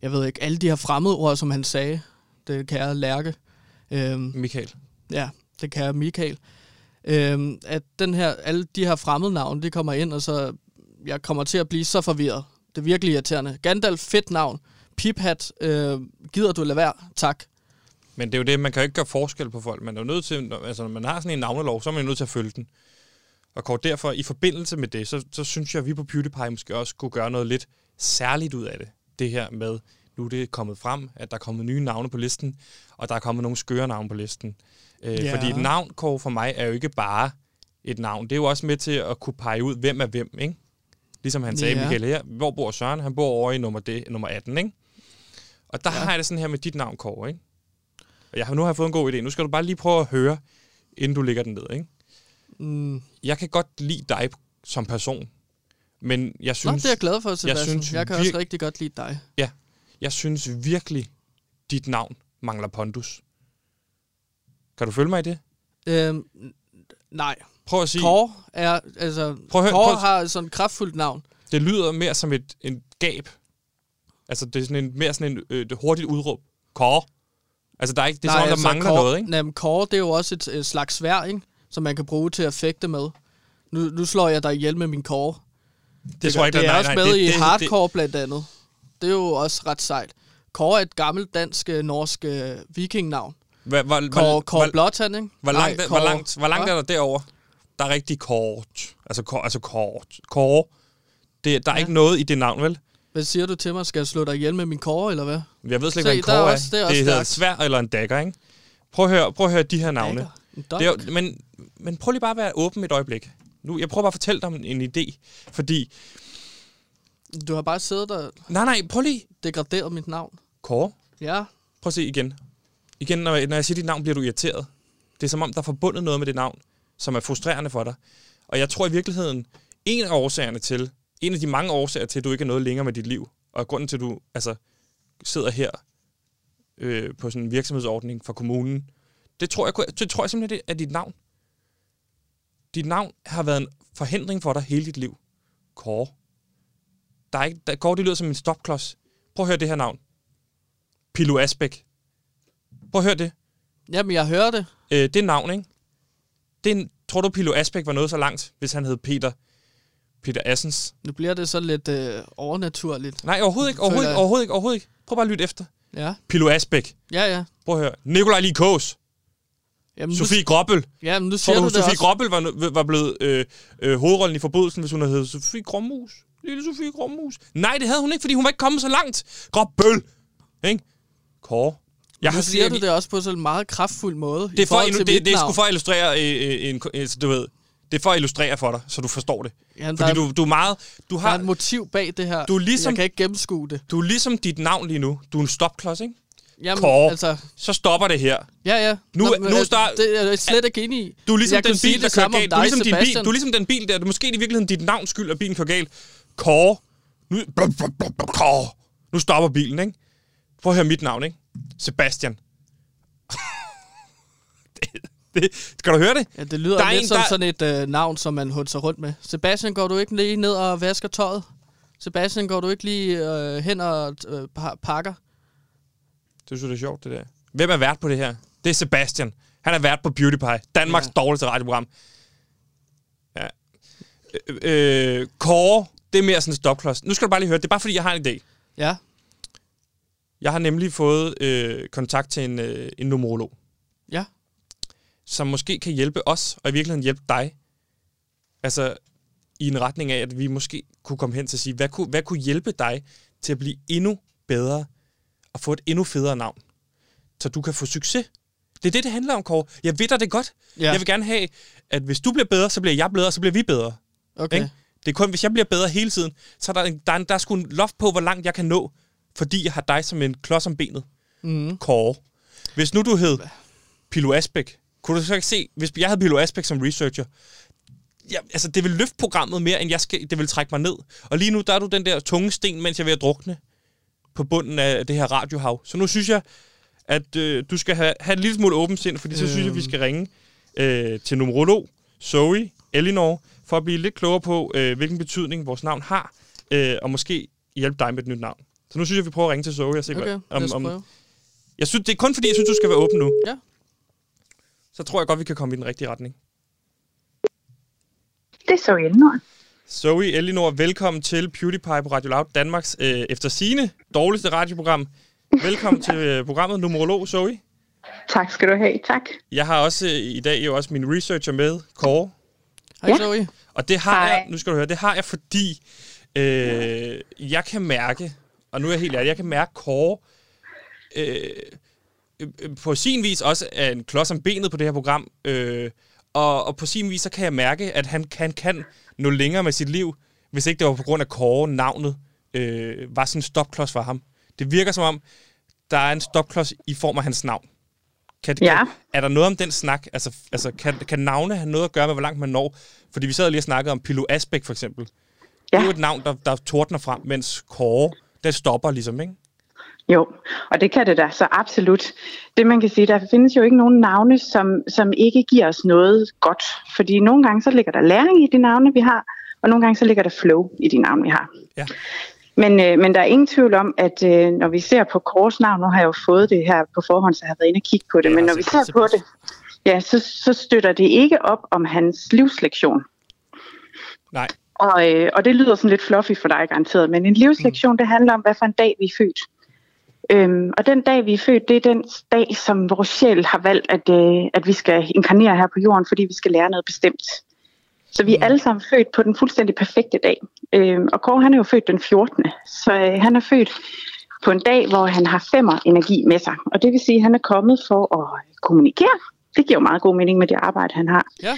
jeg ved ikke, alle de her fremmedord, som han sagde, det kan jeg lærke. Øhm, Michael. Ja, det kan jeg, Michael. Øhm, at den her, alle de her fremmede navne, de kommer ind, og så jeg kommer til at blive så forvirret. Det er virkelig irriterende. Gandalf, fedt navn. Piphat, øh, gider du lade være? Tak. Men det er jo det, man kan jo ikke gøre forskel på folk. Man er jo nødt til, når- altså når man har sådan en navnelov, så er man jo nødt til at følge den. Og kort derfor, i forbindelse med det, så, så synes jeg, at vi på PewDiePie måske også kunne gøre noget lidt særligt ud af det. Det her med, nu er det kommet frem, at der er kommet nye navne på listen, og der er kommet nogle skøre navne på listen. Øh, Ja. Fordi et navn, Kåre, for mig, er jo ikke bare et navn. Det er jo også med til at kunne pege ud, hvem er hvem, ikke? Ligesom han sagde, Ja. Michael her, hvor bor Søren? Han bor over i nummer, det, nummer 18, ikke? Og der ja. har jeg det sådan her med dit navn, Kåre, ikke? Og jeg har nu har jeg fået en god idé. Nu skal du bare lige prøve at høre, inden du lægger den ned, ikke? Mm. Jeg kan godt lide dig som person, men jeg Nå, synes, det er jeg glad for, Sebastian. Jeg, synes jeg kan vir- også rigtig godt lide dig. ja, jeg synes virkelig, dit navn mangler pondus. Kan du følge mig i det? Øhm, nej. Prøv at sige, Kåre er, altså, Prøv at høre- Kåre prøv at- har sådan et kraftfuldt navn. det lyder mere som et en gab. Altså, det er sådan en, mere sådan en øh, det hurtigt udråb. Kåre. Altså, der er ikke, det er Nej, som om, der mangler Kåre, noget, ikke? Nej, men Kåre, det er jo også et, et slags svær, ikke? Som man kan bruge til at fægte med. Nu, nu slår jeg dig ihjel med min Kåre. Det, tror jeg ikke, det er nej, også nej, med det, i det, hardcore blandt andet. Det er jo også ret sejt. Kåre er et gammelt dansk, øh, øh, vikingnavn. Hvor, hvor, Kåre, hvor, Kåre hvor, Blåtand, ikke? hvor, Nej, langt, hvor Kåre- langt, hvor langt er der derovre? Der er rigtig kort. Altså, kort, altså kort. Kåre. Det, der er Ja. ikke noget i det navn, vel? Hvad siger du til mig? Skal jeg slå dig ihjel med min Kåre, eller hvad? Jeg ved slet Se, ikke, hvad der en er kåre er. også- det er Det, hedder en svær eller en dagger, ikke? Prøv at høre, prøv at høre de her navne. Det er, men, men prøv lige bare at være åben et øjeblik. Nu, jeg prøver bare at fortælle dig om en idé. Fordi, Du har bare siddet og nej, nej, prøv lige. degraderet mit navn. Kåre, Ja, prøv at se igen. Igen, når, når jeg siger dit navn, bliver du irriteret. Det er som om, der er forbundet noget med det navn, som er frustrerende for dig. Og jeg tror i virkeligheden, en af årsagerne til, en af de mange årsager til, at du ikke er noget længere med dit liv, og grunden til, at du altså, sidder her øh, på sådan en virksomhedsordning for kommunen, det tror jeg, det tror jeg simpelthen det er dit navn. Dit navn har været en forhindring for dig hele dit liv. Kåre. Der er ikke, der, Kåre, det lyder som en stopklods. Prøv at høre det her navn. Pilo Asbæk. Prøv at høre det. Jamen, jeg hører det. Øh, det er navn, ikke? Det er tror du, Pilo Asbæk var noget så langt, hvis han hed Peter, Peter Assens? Nu bliver det så lidt øh, overnaturligt. Nej, overhovedet ikke, overhovedet ikke, overhovedet ikke, overhovedet ikke. Prøv bare at lytte efter. Ja, Pilo Asbæk. ja, ja. Prøv at høre. Nikolaj Likås. Jamen, Sofie Grobbel. Ja, men nu Tror siger du, du det Sofie. Grobbel var, var blevet øh, øh, hovedrollen i forbrydelsen, hvis hun havde heddet Sofie Grommus? Lille Sofie Grommus. Nej, det havde hun ikke, fordi hun var ikke kommet så langt. Grobbel. Ikke? Kåre. Jeg nu har siger du det også på sådan en meget kraftfuld måde. det er, for, til det, mit det er sgu for at illustrere øh, øh, en, en, så du ved, det er for at illustrere for dig, så du forstår det. Der, Fordi er, du, du er meget, du der er har, et motiv bag det her. Du er ligesom- Jeg kan ikke gennemskue det. du er ligesom dit navn lige nu. Du er en stopklods, ikke? Jamen, Kåre. altså... Så stopper det her. Ja, ja. Nu- men, nu øh, start- Det er jeg slet ikke enig i. Du er ligesom jeg den bil, der det kører galt. Du er, ligesom din bil, du er ligesom den bil der. Det er måske i virkeligheden dit navns skyld, at bilen kører galt. Kåre. Nu, Kåre. Nu stopper bilen, ikke? Prøv at høre mit navn, ikke? Sebastian. [LAUGHS] det, det, skal du høre det? Ja, det lyder Der er lidt en, som der- sådan et øh, navn, som man hunser rundt med. Sebastian, går du ikke lige ned og vasker tøjet? Sebastian, går du ikke lige øh, hen og øh, pa- pakker? Det synes jeg, det er sjovt, det der. Hvem er vært på det her? Det er Sebastian. Han er vært på Beauty Pie. Danmarks Ja. dårligste radioprogram. Ja. Øh, øh, Kåre, det er mere sådan en stopklods. Nu skal du bare lige høre, det er bare fordi, jeg har en idé. Ja. Jeg har nemlig fået øh, kontakt til en, øh, en numerolog, Ja. som måske kan hjælpe os, og i virkeligheden hjælpe dig. Altså, i en retning af, at vi måske kunne komme hen til at sige, hvad kunne, hvad kunne hjælpe dig til at blive endnu bedre og få et endnu federe navn, så du kan få succes. Det er det, det handler om, Kåre. Jeg ved dig det godt. Ja. Jeg vil gerne have, at hvis du bliver bedre, så bliver jeg bedre, og så bliver vi bedre. Okay. Ikke? Det er kun, hvis jeg bliver bedre hele tiden, så er der, en, der, er, en, der er sgu en loft på, hvor langt jeg kan nå, fordi jeg har dig som en klods om benet. Mm. Kåre. Hvis nu du hed Pilo Asbæk, kunne du så ikke se, hvis jeg havde Pilo Asbæk som researcher, ja, altså det vil løfte programmet mere, end jeg skal, det vil trække mig ned. Og lige nu, der er du den der tunge sten, mens jeg er ved at drukne på bunden af det her radiohav. Så nu synes jeg, at øh, du skal have, have en lille smule åbent sind, fordi så synes jeg, vi skal ringe øh, til numerolog Zoe Elinor, for at blive lidt klogere på, øh, hvilken betydning vores navn har, øh, og måske hjælpe dig med et nyt navn. Så nu synes jeg, vi prøver at ringe til Zoe og se, Okay, om, om, jeg synes, det er kun fordi, jeg synes, du skal være åben nu. Ja. Så tror jeg godt, vi kan komme i den rigtige retning. Det så jeg nu. Zoe Elinor, velkommen til PewDiePie på Radio Loud, Danmarks øh, efter sine dårligste radioprogram. Velkommen [LAUGHS] til øh, programmet Numerolog, Zoe. Tak skal du have. Tak. Jeg har også øh, i dag jo også min researcher med, Kåre. Hej, Ja. Zoe. Og det har Hej. jeg, nu skal du høre, det har jeg, fordi øh, jeg kan mærke, og nu er jeg helt ærlig, jeg kan mærke Kåre øh, øh, på sin vis også er en klods om benet på det her program, øh, og, og på sin vis så kan jeg mærke, at han kan, kan nå længere med sit liv, hvis ikke det var på grund af Kåre, navnet, øh, var sådan en stopklods for ham. Det virker som om, der er en stopklods i form af hans navn. Kan, Ja. kan, er der noget om den snak? Altså, altså kan, kan navne have noget at gøre med, hvor langt man når? Fordi vi sad lige og snakkede om Pilo Asbæk, for eksempel. Ja. Det er jo et navn, der, der tordner frem, mens Kåre, der stopper ligesom, ikke? Jo, og det kan det da så absolut. Det man kan sige, der findes jo ikke nogen navne, som, som ikke giver os noget godt. Fordi nogle gange så ligger der læring i de navne, vi har, og nogle gange så ligger der flow i de navne, vi har. Ja. Men, øh, men der er ingen tvivl om, at øh, når vi ser på Kors navn, nu har jeg jo fået det her på forhånd, så jeg har været inde og kigge på det, Ja, men når vi ser på det, ja, så, så støtter det ikke op om hans livslektion. Nej. Og, øh, og det lyder sådan lidt fluffy for dig garanteret, men en livslektion, mm. det handler om, hvad for en dag vi er født. Øhm, og den dag, vi er født, det er den dag, som vores sjæl har valgt, at, øh, at vi skal inkarnere her på jorden, fordi vi skal lære noget bestemt. Så vi er alle sammen født på den fuldstændig perfekte dag. Øhm, og Kåre, han er jo født den 14. Så øh, han er født på en dag, hvor han har femmer energi med sig. Og det vil sige, at han er kommet for at kommunikere. Det giver jo meget god mening med det arbejde, han har. Ja.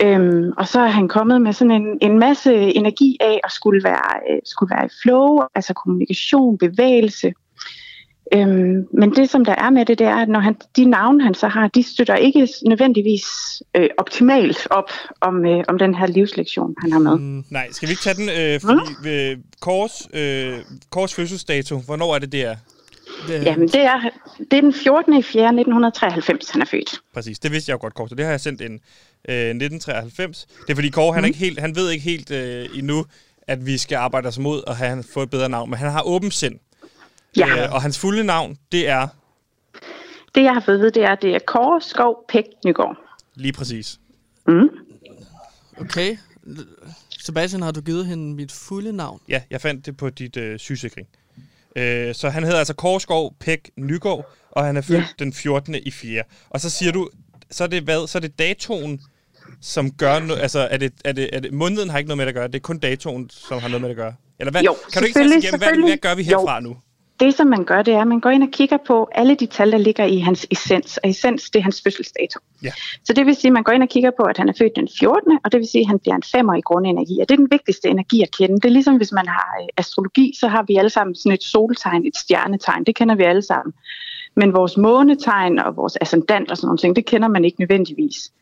Øhm, og så er han kommet med sådan en, en masse energi af at skulle være, øh, skulle være i flow, altså kommunikation, bevægelse. Øhm, men det, som der er med det, det er, at når han, de navne, han så har, de støtter ikke nødvendigvis øh, optimalt op om, øh, om den her livslektion, han har med. Mm. Nej, skal vi ikke tage den? Øh, fordi øh, Kors, øh, Kors fødselsdato, hvornår er det, det er? Det... Jamen, det er, det er den 14. i 4. 1993, han er født. Præcis, det vidste jeg jo godt, Kors, så det har jeg sendt en øh, 1993. Det er fordi mm. han, er ikke helt, han ved ikke helt øh, endnu, at vi skal arbejde os mod at have få et bedre navn, men han har åben sind. Ja. Øh, og hans fulde navn, det er? Det, jeg har fået ved, det er, det er Kåre Skov Pæk Nygaard. Lige præcis. Mm. Okay. Sebastian, har du givet hende mit fulde navn? Ja, jeg fandt det på dit øh, sygesikring. Øh, så han hedder altså Korskov Pæk Nygaard, og han er født ja. den 14. i 4. Og så siger du, så er det hvad? Så er det datoen, som gør noget, altså er det, er det, er det, måneden har ikke noget med det at gøre, det er kun datoen, som har noget med det at gøre? Eller hvad, jo, kan du ikke igennem, hvad, hvad gør vi herfra jo. nu? Det, som man gør, det er, at man går ind og kigger på alle de tal, der ligger i hans essens. Og essens, det er hans fødselsdato. Ja. Så det vil sige, at man går ind og kigger på, at han er født den 14. Og det vil sige, at han bliver en femmer i grundenergi. Og det er den vigtigste energi at kende. Det er ligesom, hvis man har øh, astrologi, så har vi alle sammen sådan et soltegn, et stjernetegn. Det kender vi alle sammen. Men vores månetegn og vores ascendant og sådan nogle ting, det kender man ikke nødvendigvis.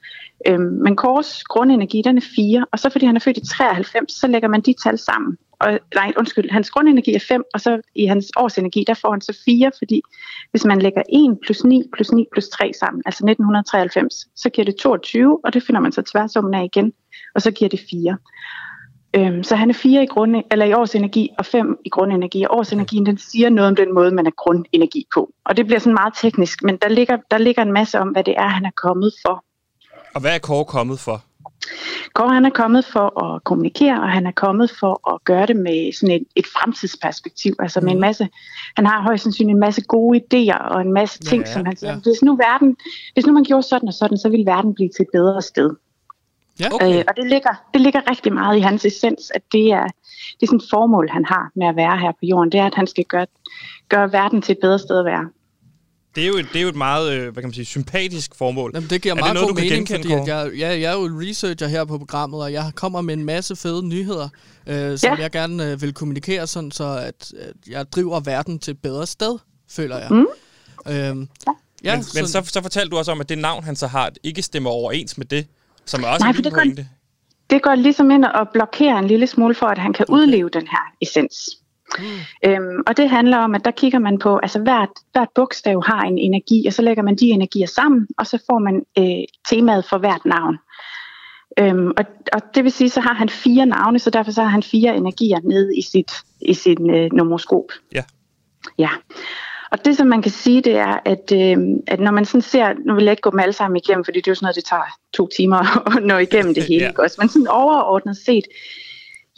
Øhm, men Kors grundenergi, den er 4, og så fordi han er født i 93, så lægger man de tal sammen. Og, nej, undskyld, hans grundenergi er 5, og så i hans årsenergi, der får han så 4, fordi hvis man lægger 1 plus 9 plus 9 plus 3 sammen, altså 1993, så giver det 22, og det finder man så tværsummen af igen, og så giver det 4. Øhm, så han er 4 i, grunde, eller i årsenergi og 5 i grundenergi, og årsenergien den siger noget om den måde, man er grundenergi på. Og det bliver sådan meget teknisk, men der ligger, der ligger en masse om, hvad det er, han er kommet for. Og hvad er Kåre kommet for? Kåre han er kommet for at kommunikere, og han er kommet for at gøre det med sådan et, et fremtidsperspektiv. Altså med en mm. masse, han har højst sandsynligt en masse gode idéer og en masse ting, ja, som han siger, ja. hvis nu verden, hvis nu man gjorde sådan og sådan, så ville verden blive til et bedre sted. Ja, okay. øh, og det ligger, det ligger rigtig meget i hans essens, at det er, det er sådan et formål, han har med at være her på jorden. Det er, at han skal gøre, gøre verden til et bedre sted at være. Det er jo et, det er jo et meget, øh, hvad kan man sige, sympatisk formål. Jamen, det giver er meget det noget, god mening, fordi at jeg, jeg, jeg er jo researcher her på programmet, og jeg kommer med en masse fede nyheder, øh, som ja. jeg gerne øh, vil kommunikere, sådan så at, at jeg driver verden til et bedre sted, føler jeg. Mm. Øhm, ja, men, så, men så, så fortalte du også om, at det navn, han så har, ikke stemmer overens med det, som er også Nej, en lille pointe. Det går ligesom ind og blokerer en lille smule for, at han kan udleve den her essens. Mm. Øhm, og det handler om, at der kigger man på, altså hvert, hvert bogstav har en energi, og så lægger man de energier sammen, og så får man øh, temaet for hvert navn. Øhm, og, og det vil sige, så har han fire navne, så derfor så har han fire energier nede i sit, i sin øh, nomoskop. Ja. Ja. Og det, som man kan sige, det er, at, øh, at når man sådan ser, nu vil jeg ikke gå dem alle sammen igennem, fordi det er jo sådan noget, det tager to timer [LAUGHS] at nå igennem det [LAUGHS] hele, ja. også, men sådan overordnet set,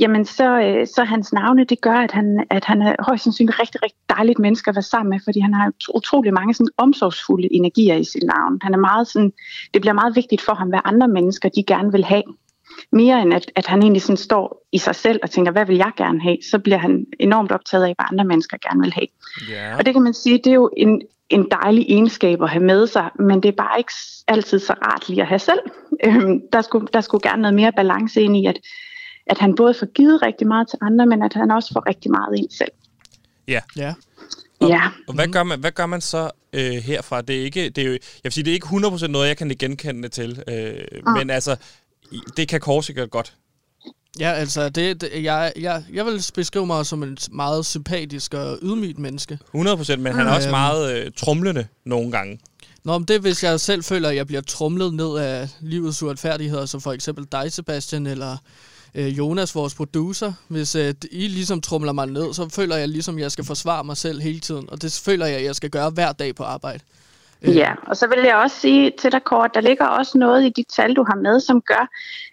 jamen så, øh, så hans navne, det gør, at han, at han er højst sandsynligt rigtig, rigtig dejligt menneske at være sammen med, fordi han har utrolig mange sådan omsorgsfulde energier i sit navn. Han er meget sådan, det bliver meget vigtigt for ham, hvad andre mennesker de gerne vil have. Mere end at, at han egentlig sådan står i sig selv og tænker, hvad vil jeg gerne have, så bliver han enormt optaget af, hvad andre mennesker gerne vil have. Yeah. Og det kan man sige, det er jo en, en dejlig egenskab at have med sig, men det er bare ikke altid så rart lige at have selv. Øhm, der, skulle, der skulle gerne noget mere balance ind i, at at han både får givet rigtig meget til andre, men at han også får rigtig meget ind selv. Ja. ja. Og, ja. og hvad, gør man, hvad gør man så øh, herfra? Det er ikke, det er jo, jeg vil sige, det er ikke 100% noget, jeg kan genkende til, øh, mm. men altså, det kan Korsika godt. Ja, altså, det, det, jeg, jeg, jeg vil beskrive mig som en meget sympatisk og ydmygt menneske. 100%, men han er også meget øh, trumlende nogle gange. Nå, men det er, hvis jeg selv føler, at jeg bliver trumlet ned af livets uretfærdigheder, som for eksempel dig, Sebastian, eller øh, Jonas, vores producer. Hvis øh, I ligesom trumler mig ned, så føler jeg ligesom, at jeg skal forsvare mig selv hele tiden. Og det føler jeg, at jeg skal gøre hver dag på arbejde. Øh. Ja, og så vil jeg også sige til dig kort, der ligger også noget i de tal, du har med, som gør,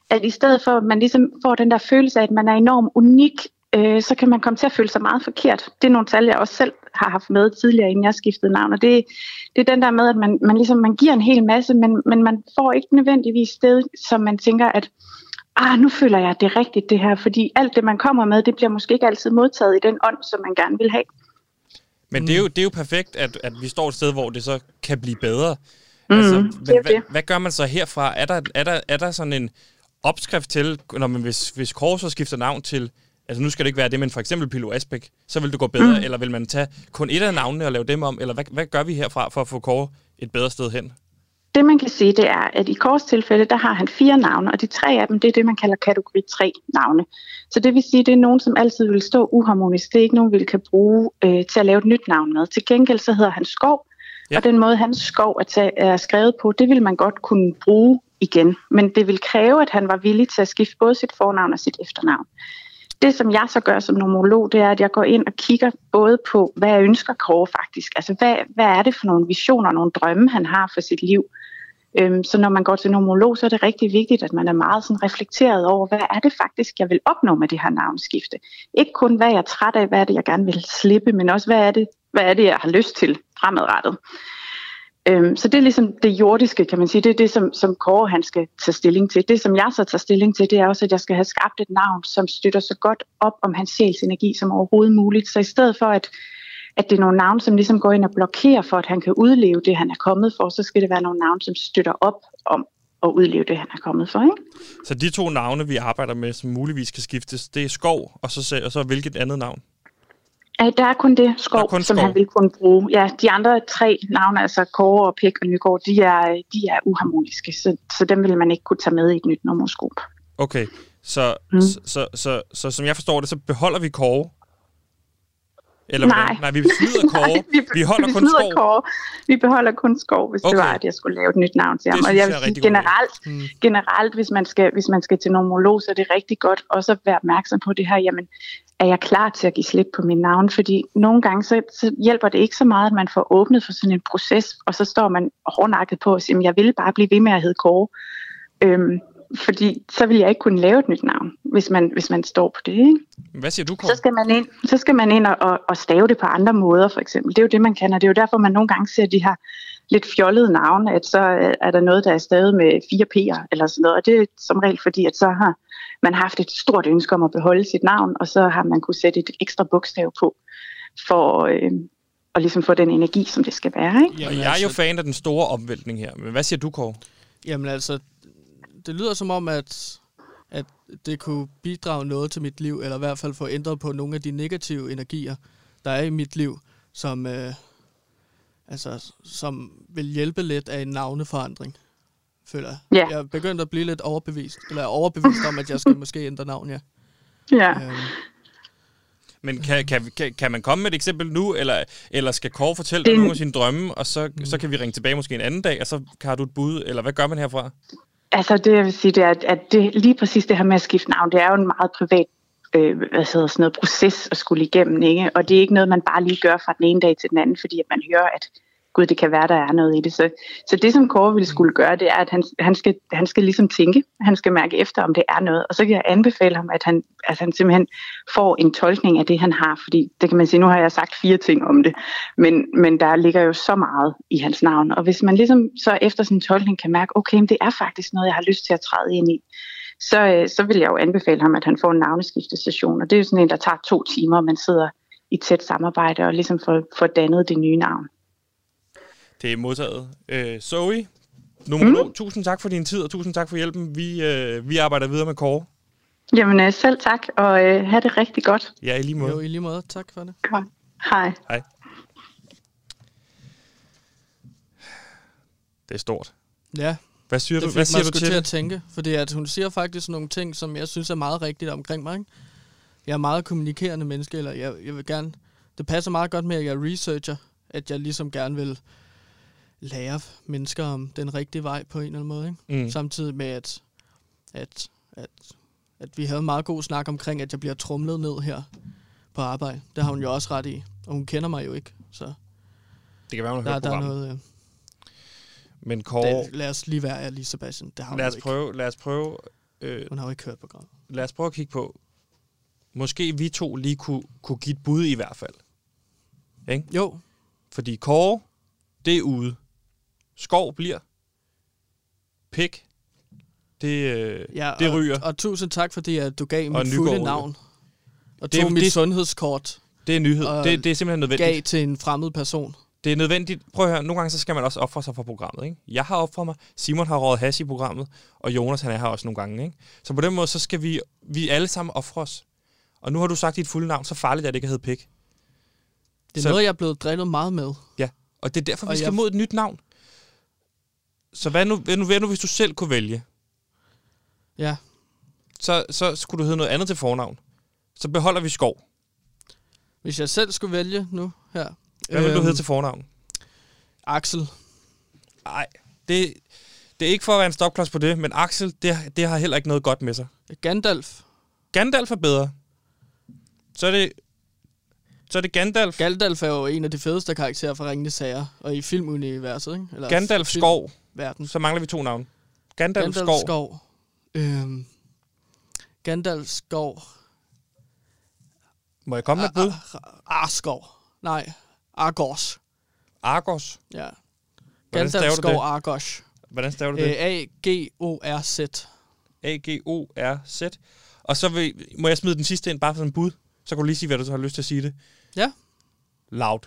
at i stedet for, at man ligesom får den der følelse af, at man er enormt unik, øh, så kan man komme til at føle sig meget forkert. Det er nogle tal, jeg også selv har haft med tidligere, inden jeg skiftede navn. Og det, det er den der med, at man, man, ligesom, man giver en hel masse, men, men man får ikke nødvendigvis sted, som man tænker, at ah, nu føler jeg, at det er rigtigt det her, fordi alt det, man kommer med, det bliver måske ikke altid modtaget i den ånd, som man gerne vil have. Men det er jo, det er jo perfekt, at, at vi står et sted, hvor det så kan blive bedre. Mm, altså, men, det hvad, hvad gør man så herfra? Er der, er der, er der sådan en opskrift til, når man, hvis, hvis Kors skifter navn til Altså nu skal det ikke være det, men for eksempel Pilo Asbæk, så vil det gå bedre, Mm. eller vil man tage kun et af navnene og lave dem om, eller hvad, hvad gør vi herfra for at få Kåre et bedre sted hen? Det man kan sige, det er, at i Kors tilfælde, der har han fire navne, og de tre af dem, det er det, man kalder kategori 3 navne. Så det vil sige, det er nogen, som altid vil stå uharmonisk. Det er ikke nogen, vi kan bruge øh, til at lave et nyt navn med. Til gengæld så hedder han Skov, Ja. og den måde, hans skov er, ta- er skrevet på, det vil man godt kunne bruge igen. Men det vil kræve, at han var villig til at skifte både sit fornavn og sit efternavn. Det, som jeg så gør som nomolog, det er, at jeg går ind og kigger både på, hvad jeg ønsker Kåre faktisk. Altså, hvad, hvad er det for nogle visioner, nogle drømme, han har for sit liv? Øhm, så når man går til nomolog, så er det rigtig vigtigt, at man er meget sådan reflekteret over, hvad er det faktisk, jeg vil opnå med det her navnskifte. Ikke kun, hvad jeg er træt af, hvad er det, jeg gerne vil slippe, men også, hvad er det, hvad er det jeg har lyst til fremadrettet. Øhm, så det er ligesom det jordiske, kan man sige. Det er det, som, som Kåre han skal tage stilling til. Det, som jeg så tager stilling til, det er også, at jeg skal have skabt et navn, som støtter så godt op om hans sjæls energi som overhovedet muligt. Så i stedet for, at, at det er nogle navne, som ligesom går ind og blokerer for, at han kan udleve det, han er kommet for, så skal det være nogle navne, som støtter op om at udleve det, han er kommet for. Ikke? Så de to navne, vi arbejder med, som muligvis kan skiftes, det er Skov, og så, og så hvilket andet navn? Ja, der er kun det skov, kun som skov. han vil kunne bruge. Ja, de andre tre navne, altså Kåre og Pæk og Nygaard, de er, de er uharmoniske, så, så dem vil man ikke kunne tage med i et nyt nummerskop. Okay, så. Mm. så, så, så, så som jeg forstår det, så beholder vi Kåre? Eller Nej. hvordan? Nej, vi smider [LAUGHS] Kåre. Nej, vi, vi holder vi kun Skov. Kåre. Vi beholder kun skov, hvis okay. Det var, at jeg skulle lave et nyt navn til ham. Det Og jeg vil jeg sige generelt, Mm. generelt hvis, man skal, hvis man skal til nomolog, så er det rigtig godt også at være opmærksom på det her. Jamen, er jeg klar til at give slip på min navn? Fordi nogle gange så, så hjælper det ikke så meget, at man får åbnet for sådan en proces, og så står man hårdnakket på og siger, "Jamen, jeg vil bare blive ved med at hedde Kåre. Øhm, fordi så vil jeg ikke kunne lave et nyt navn, hvis man, hvis man står på det. Ikke? Hvad siger du, Kåre? Så skal man ind, så skal man ind og, og, og stave det på andre måder, for eksempel. Det er jo det, man kan, og det er jo derfor, man nogle gange ser de her lidt fjollede navne, at så øh, er der noget, der er stavet med fire P'er eller sådan noget, og det er som regel fordi, at så har man haft et stort ønske om at beholde sit navn, og så har man kunne sætte et ekstra bogstav på, for øh, at ligesom få den energi, som det skal være. Ikke? Og jeg er jo fan af den store omvæltning her, men hvad siger du, Kåre? Jamen altså, det lyder som om, at, at det kunne bidrage noget til mit liv, eller i hvert fald få ændret på nogle af de negative energier, der er i mit liv, som, øh, altså, som vil hjælpe lidt af en navneforandring, føler jeg. Ja. Jeg er begyndt at blive lidt overbevist, eller er overbevist om, at jeg skal [LAUGHS] måske ændre navn, ja. Ja. Øhm, Men kan, kan, kan, kan man komme med et eksempel nu, eller, eller skal Kåre fortælle Det dig en- nogle af sine drømme, og så, så kan vi ringe tilbage måske en anden dag, og så har du et bud, eller hvad gør man herfra? Altså det jeg vil sige, det er, at- det, lige præcis det her med at skifte navn, det er jo en meget privat øh, hvad hedder sådan noget, proces at skulle igennem. Ikke? Og det er ikke noget, man bare lige gør fra den ene dag til den anden, fordi at man hører, at gud, det kan være, der er noget i det. Så, så det, som Kåre ville skulle gøre, det er, at han, han, skal, han skal ligesom tænke, han skal mærke efter, om det er noget. Og så kan jeg anbefale ham, at han, at han simpelthen får en tolkning af det, han har. Fordi det kan man sige, nu har jeg sagt fire ting om det, men, men der ligger jo så meget i hans navn. Og hvis man ligesom så efter sin tolkning kan mærke, okay, men det er faktisk noget, jeg har lyst til at træde ind i, så, øh, så vil jeg jo anbefale ham, at han får en navneskiftestation. Og det er jo sådan en, der tager to timer, og man sidder i tæt samarbejde og ligesom får, får dannet det nye navn. Det er modtaget. Øh, Zoe, nummer mm. tusind tak for din tid, og tusind tak for hjælpen. Vi, øh, vi arbejder videre med Kåre. Jamen øh, selv tak, og øh, have det rigtig godt. Ja, i lige måde. jo, i lige måde. Tak for det. Godt. Hej. Hej. Det er stort. Ja, Hvad siger det du, hvad mig siger du til, til det? at tænke, fordi at hun siger faktisk nogle ting, som jeg synes er meget rigtigt omkring mig. Ikke? Jeg er meget kommunikerende menneske, eller jeg, jeg vil gerne... Det passer meget godt med, at jeg er researcher, at jeg ligesom gerne vil lære mennesker om den rigtige vej på en eller anden måde. Ikke? Mm. Samtidig med, at, at, at, at vi havde meget god snak omkring, at jeg bliver trumlet ned her på arbejde. Det har hun jo også ret i, og hun kender mig jo ikke, så Det kan være, hun har der, der er noget... Øh, Men Kåre, det, lad os lige være ærlige, Sebastian. Det har hun lad os ikke. prøve, lad os prøve, øh, Hun har jo ikke hørt programmet. lad os prøve at kigge på, måske vi to lige kunne, kunne give et bud i hvert fald. Ikke? Jo, Fordi Kåre, det er ude. Skov bliver. Pik, det, øh, Ja, det og, ryger. Og tusind tak, fordi at du gav Og mit Nygaard fulde navn. Og Det tog mit det- sundhedskort, Det er nyhed. og Det, det er simpelthen nødvendigt. gav til en fremmed person. Det er nødvendigt. Prøv at høre, nogle gange så skal man også ofre sig for programmet. Ikke? Jeg har offret mig, Simon har rådet hash i programmet, og Jonas han er her også nogle gange. Ikke? Så på den måde, så skal vi, vi alle sammen ofre os. Og nu har du sagt dit fulde navn, så farligt er det ikke at hedde Pik. Det er Så- noget, jeg er blevet drillet meget med. Ja, og det er derfor, vi Og skal jeg- mod et nyt navn. Så hvad nu, hvad nu, hvad nu, hvis du selv kunne vælge? Ja. Så, så skulle du hedde noget andet til fornavn. Så beholder vi skov. Hvis jeg selv skulle vælge nu her. Hvad vil du Øhm, hedde til fornavn? Axel. Nej, det, det er ikke for at være en stopklods på det, men Axel, det, det har heller ikke noget godt med sig. Gandalf. Gandalf er bedre. Så er det, så er det Gandalf. Gandalf er jo en af de fedeste karakterer fra Ringende Sager, og i filmuniverset, ikke? Eller Gandalf film- Skov. Verden. Så mangler vi to navne. Gandalf, Gandalf Skov. Skov. Øhm, Gandalf Skov. Må jeg komme med et bud? Arskov. Nej, Argos. Argos. Ja. Gandalf Skov det? Argos. Hvordan staver du Øh, det? A-G-O-R-Z. A-G-O-R-Z. Og så vil, må jeg smide den sidste ind, bare for en bud. Så kan du lige sige, hvad du så har lyst til at sige det. Ja. Loud.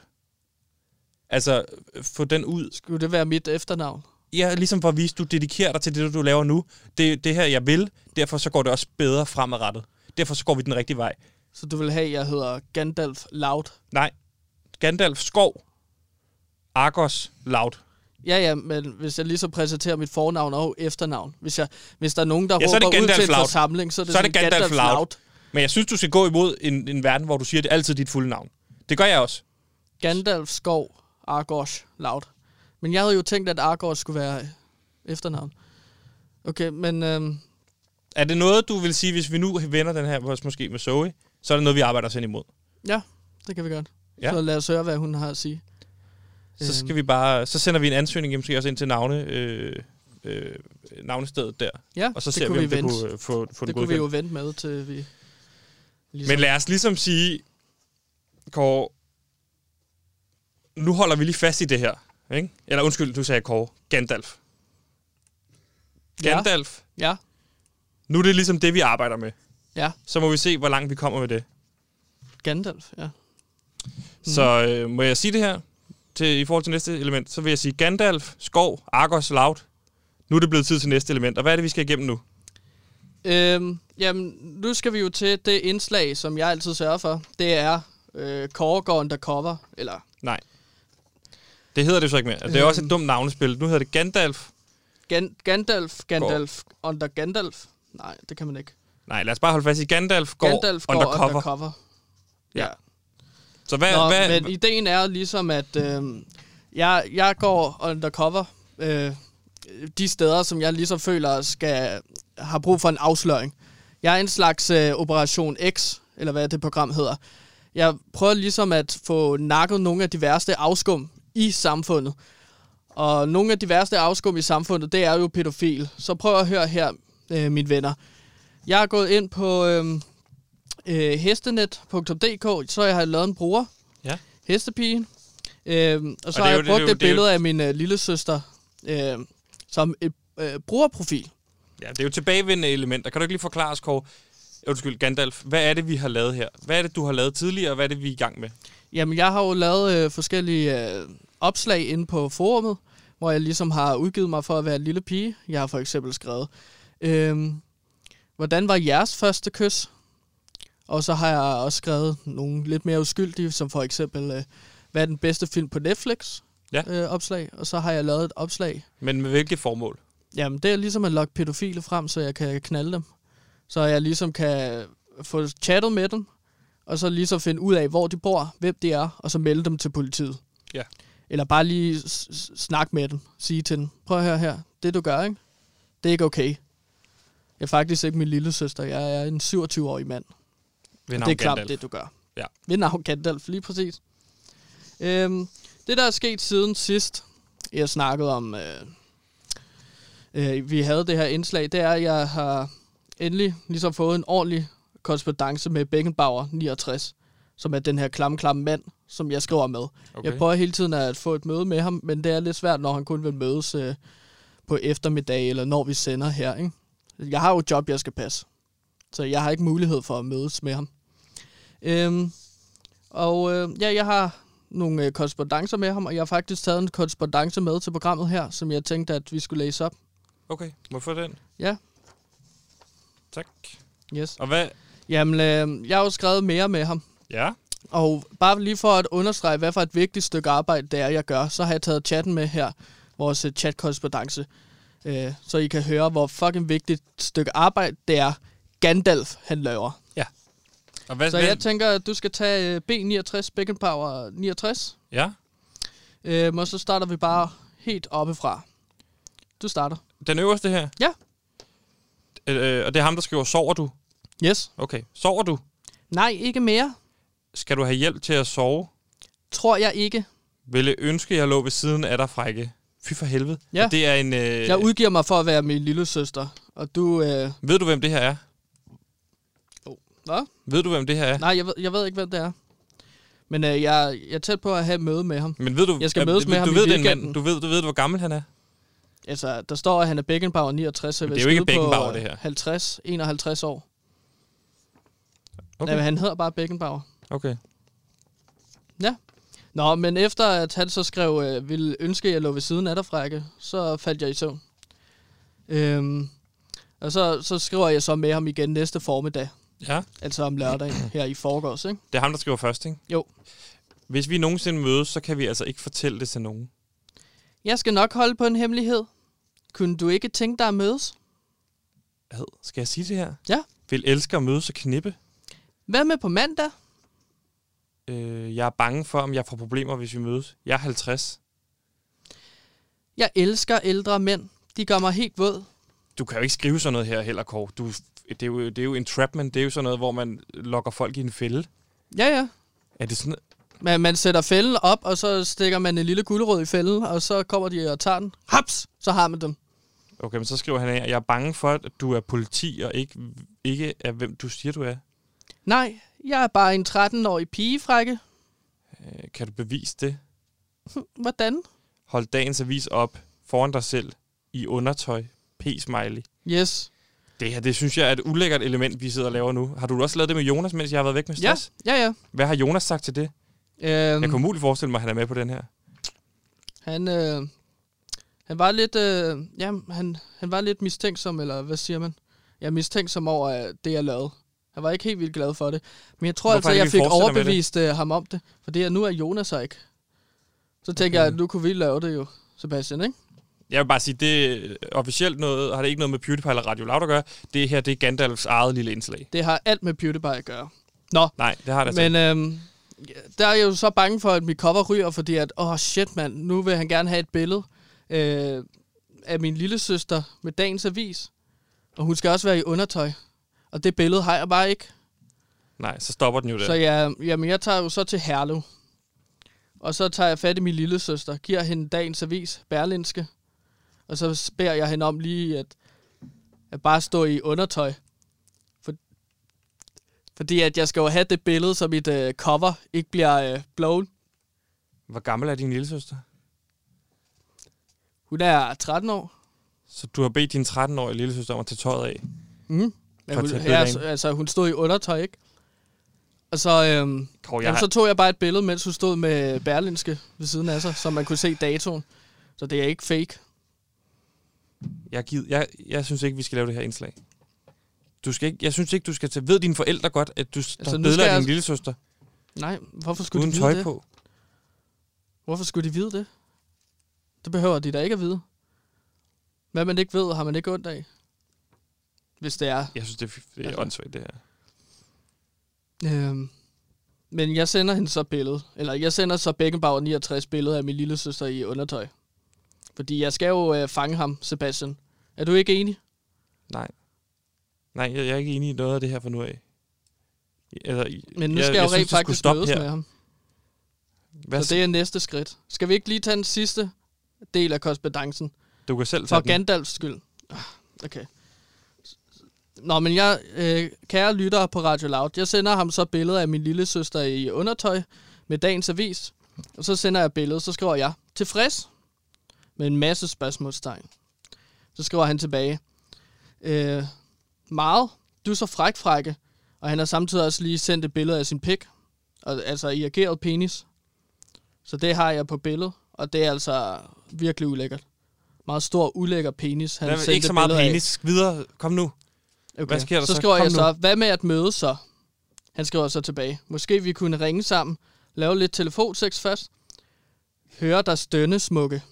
Altså, få den ud. Skulle det være mit efternavn? Ja, ligesom for at vise, du dedikerer dig til det, du laver nu. Det det her, jeg vil. Derfor så går det også bedre fremadrettet. Derfor så går vi den rigtige vej. Så du vil have, at jeg hedder Gandalf Loud? Nej. Gandalf Skov. Argos Loud. Ja, ja, men hvis jeg lige så præsenterer mit fornavn og efternavn. Hvis, jeg, hvis der er nogen, der Ja, så er det råber ud Gandalf til en Loud. forsamling, så er det, Så er det sådan Gandalf Loud. Men jeg synes, du skal gå imod en, en verden, hvor du siger, det er altid dit fulde navn. Det gør jeg også. Gandalf Skov Argos Loud. Men jeg havde jo tænkt, at Argos skulle være efternavn. Okay, men øhm, Er det noget, du vil sige, hvis vi nu vender den her vores måske med Zoe, så er det noget, vi arbejder os hen imod? ja, det kan vi godt. Ja. Så lad os høre, hvad hun har at sige. Så skal vi bare, så sender vi en ansøgning måske også ind til navne, øh, øh, navnestedet der. Ja, Og så det ser kunne vi, om vi det vente. kunne øh, få, få Det det kunne vi jo vente med, til vi... Ligesom, Men lad os ligesom sige, Kåre, nu holder vi lige fast i det her. Ikke? Eller undskyld, du sagde Kåre. Gandalf. Ja. Gandalf. Ja, Nu er det ligesom det, vi arbejder med. ja, Så må vi se, hvor langt vi kommer med det. Gandalf, ja. Så øh, må jeg sige det her til, i forhold til næste element, så vil jeg sige Gandalf, Skov, Argos, Loud. Nu er det blevet tid til næste element. Og hvad er det, vi skal igennem nu? Øhm, jamen, nu skal vi jo til det indslag, som jeg altid sørger for. Det er øh, Kåre går undercover, eller... Nej. Det hedder det så ikke mere. Det er også et Øhm. dumt navnespil. Nu hedder det Gandalf. Gan- Gandalf, Gandalf, under Gandalf. Nej, det kan man ikke. Nej, lad os bare holde fast i Gandalf går Gandalf går undercover. undercover. Ja. Ja. Så hvad, Nå, hvad, men ideen er ligesom, at øh, jeg, jeg går undercover øh, de steder, som jeg ligesom føler skal har brug for en afsløring. Jeg er en slags øh, Operation X, eller hvad det program hedder. Jeg prøver ligesom at få nakket nogle af de værste afskum i samfundet. Og nogle af de værste afskum i samfundet, det er jo pædofil. Så prøv at høre her, øh, mine venner. Jeg er gået ind på øh, øh, hestenet.dk, så jeg har lavet en bruger. Ja. Hestepigen. Øh, og så Og det har jeg det brugt det er jo- billede af min øh, lille søster øh, som et øh, brugerprofil. Ja, det er jo tilbagevendende elementer. Kan du ikke lige forklare os, Kåre? Undskyld, Gandalf. Hvad er det, vi har lavet her? Hvad er det, du har lavet tidligere, og hvad er det, vi er i gang med? Jamen, jeg har jo lavet øh, forskellige øh, opslag inde på forumet, hvor jeg ligesom har udgivet mig for at være en lille pige. Jeg har for eksempel skrevet, øh, hvordan var jeres første kys? Og så har jeg også skrevet nogle lidt mere uskyldige, som for eksempel, øh, hvad er den bedste film på Netflix? Ja. Øh, opslag. Og så har jeg lavet et opslag. Men med hvilket formål? Jamen, det er ligesom at lokke pædofile frem, så jeg kan knalde dem. Så jeg ligesom kan få chattet med dem, og så ligesom finde ud af, hvor de bor, hvem de er, og så melde dem til politiet. Ja. Eller bare lige snakke med dem. Sige til dem, prøv at høre her, det du gør, ikke? Det er ikke okay. Jeg er faktisk ikke min lille søster. Jeg er en 27-årig mand. Ved navn det er klart Gandalf. det, du gør. Ja. Ved navn Gandalf, lige præcis. Øhm, det, der er sket siden sidst, jeg snakkede om, øh, øh, vi havde det her indslag, det er, at jeg har endelig ligesom fået en ordentlig korrespondence med Beckenbauer 69, som er den her klamme, klamme mand, som jeg skriver med. Okay. Jeg prøver hele tiden at få et møde med ham, men det er lidt svært, når han kun vil mødes øh, på eftermiddag, eller når vi sender her. Ikke? Jeg har jo et job, jeg skal passe. Så jeg har ikke mulighed for at mødes med ham. Øhm, og øh, ja, jeg har nogle øh, korrespondencer med ham, og jeg har faktisk taget en korrespondence med til programmet her, som jeg tænkte, at vi skulle læse op. Okay, må jeg få den? Ja. Tak. Yes. Og hvad, Jamen, øh, jeg har jo skrevet mere med ham. Ja. Og bare lige for at understrege, hvad for et vigtigt stykke arbejde det er, jeg gør, så har jeg taget chatten med her, vores øh, chatkorrespondance, øh, så I kan høre, hvor fucking vigtigt stykke arbejde det er, Gandalf han laver. Og hvad, Så jeg tænker, at du skal tage øh, B69, Beckenpower 69, Ja. øh, og så starter vi bare helt oppefra. Du starter. Den øverste her? Ja. Øh, og det er ham, der skriver, sover du? Yes. Okay. Sover du? Nej, ikke mere. Skal du have hjælp til at sove? Tror jeg ikke. Ville ønske, jeg lå ved siden af dig, frække. Fy for helvede. Ja. Og det er en... Øh, Jeg udgiver mig for at være min lille søster, og du... Øh, ved du, hvem det her er? hvad? Ved du, hvem det her er? Nej, jeg ved, jeg ved ikke, hvem det er. Men øh, jeg, jeg er tæt på at have et møde med ham. Men ved du, Jeg skal øh, mødes du, med ham du i ved, det er en weekenden. mand. Du ved, du ved, hvor gammel han er? Altså, der står, at han er Beckenbauer 69, så det er jo ikke på, Beckenbauer, øh, det her. 50, 51 år. Okay. Nej, han hedder bare Beckenbauer. Okay. Nå, men efter at han så skrev, øh, ville ønske, jeg lå ved siden af dig, Frække, så faldt jeg i søvn. Øhm, og så, så skriver jeg så med ham igen næste formiddag, Ja. altså om lørdagen [CLEARS THROAT] her i forgårs, ikke? Det er ham, der skriver først, ikke? Jo. Hvis vi nogensinde mødes, så kan vi altså ikke fortælle det til nogen. Jeg skal nok holde på en hemmelighed. Kunne du ikke tænke dig at mødes? Hvad? Skal jeg sige det her? Ja. Vil elske at mødes og knippe. Hvad med på mandag? Øh, jeg er bange for, om jeg får problemer, hvis vi mødes. Jeg er 50. Jeg elsker ældre mænd. De gør mig helt våd. Du kan jo ikke skrive sådan noget her heller, Kåre. Du, det, er jo, det er jo entrapment. Det er jo sådan noget, hvor man lokker folk i en fælde. Ja, ja. Er det sådan... Man, man sætter fælden op, og så stikker man en lille gulerod i fælden, og så kommer de og tager den. Haps! Så har man dem. Okay, men så skriver han her, jeg er bange for, at du er politi, og ikke, ikke er, hvem du siger, du er. Nej, jeg er bare en 13-årig pigefrække. Øh, kan du bevise det? Hvordan? Hold dagens avis op foran dig selv i undertøj. P-smiley. Yes. Det her, det synes jeg er et ulækkert element, vi sidder og laver nu. Har du også lavet det med Jonas, mens jeg har været væk med Ja, stress? ja, ja. Hvad har Jonas sagt til det? Øhm, Jeg kan umuligt forestille mig, at han er med på den her. han, øh, han var lidt, øh, ja, han, han var lidt mistænksom, eller hvad siger man? Ja, mistænksom over det, jeg lavede. Han var ikke helt vildt glad for det. Men jeg tror Hvorfor altså, jeg fik det? overbevist øh, ham om det. For det er, nu er Jonas her ikke. Så tænker Okay. jeg, at nu kunne vi lave det jo, Sebastian, ikke? Jeg vil bare sige, det er officielt noget, har det ikke noget med PewDiePie eller Radio Loud at gøre. Det her, det er Gandalfs eget lille indslag. Det har alt med PewDiePie at gøre. Nå, Nej, det har det altså Men øhm, der er jeg jo så bange for, at mit cover ryger, fordi at, åh oh shit mand, nu vil han gerne have et billede øh, af min lille søster med dagens avis. Og hun skal også være i undertøj. Og det billede har jeg bare ikke. Nej, så stopper den jo der. Så jeg, jamen, jeg tager jo så til Herlev. Og så tager jeg fat i min lille søster, giver hende dagens avis, Berlinske. Og så beder jeg hende om lige at, at bare stå i undertøj. For, fordi at jeg skal jo have det billede, så mit øh, cover ikke bliver øh, blown. Hvor gammel er din lille søster? Hun er 13 år. Så du har bedt din 13-årige lille søster om at tage tøjet af. Mm. Men hun, ja, altså, altså, hun stod i undertøj, ikke? Og så, øhm, Kåre, jeg, jamen, har, så tog jeg bare et billede, mens hun stod med Berlinske ved siden af sig, så man kunne se datoen. Så det er ikke fake. jeg, gider, jeg, jeg synes ikke, vi skal lave det her indslag. Du skal ikke, jeg synes ikke, du skal tage... Ved dine forældre godt, at du altså, skal af din jeg- lille søster Nej, hvorfor skulle uden de tøj vide det? på? Hvorfor skulle de vide det? Det behøver de da ikke at vide. Hvad man ikke ved, har man ikke ondt af. Hvis det er. Jeg synes, det er, det er Altså. åndssvagt, det her. Øhm, men jeg sender hende så billedet. Eller jeg sender så Beckenbauer 69 billeder af min lille søster i undertøj. Fordi jeg skal jo øh, fange ham, Sebastian. Er du ikke enig? Nej. Nej, jeg, jeg er ikke enig i noget af det her for nu af. Eller, Men nu skal jeg, jeg jo rent faktisk mødes her. med ham. Hvad, Så det er næste skridt. Skal vi ikke lige tage den sidste del af korrespondancen? Du kan selv For tage den. Gandalfs skyld. Ah, Okay. Nå, men jeg, øh, kære lyttere på Radio Loud, jeg sender ham så billeder af min lille søster i undertøj med dagens avis. Og så sender jeg billedet, så skriver jeg, tilfreds? Med en masse spørgsmålstegn. Så skriver han tilbage, øh, meget, du er så fræk, frække. Og han har samtidig også lige sendt et billede af sin pik. Og, altså i ageret penis. Så det har jeg på billedet. Og det er altså virkelig ulækkert. Meget stor, ulækker penis. Han Hvad, ikke så meget billeder af. penis. Videre. Kom nu. Okay. Hvad sker der så? så? skriver Kom jeg nu. så, hvad med at mødes så? Han skriver så tilbage. Måske vi kunne ringe sammen, lave lidt telefonsex først. Høre dig stønne smukke.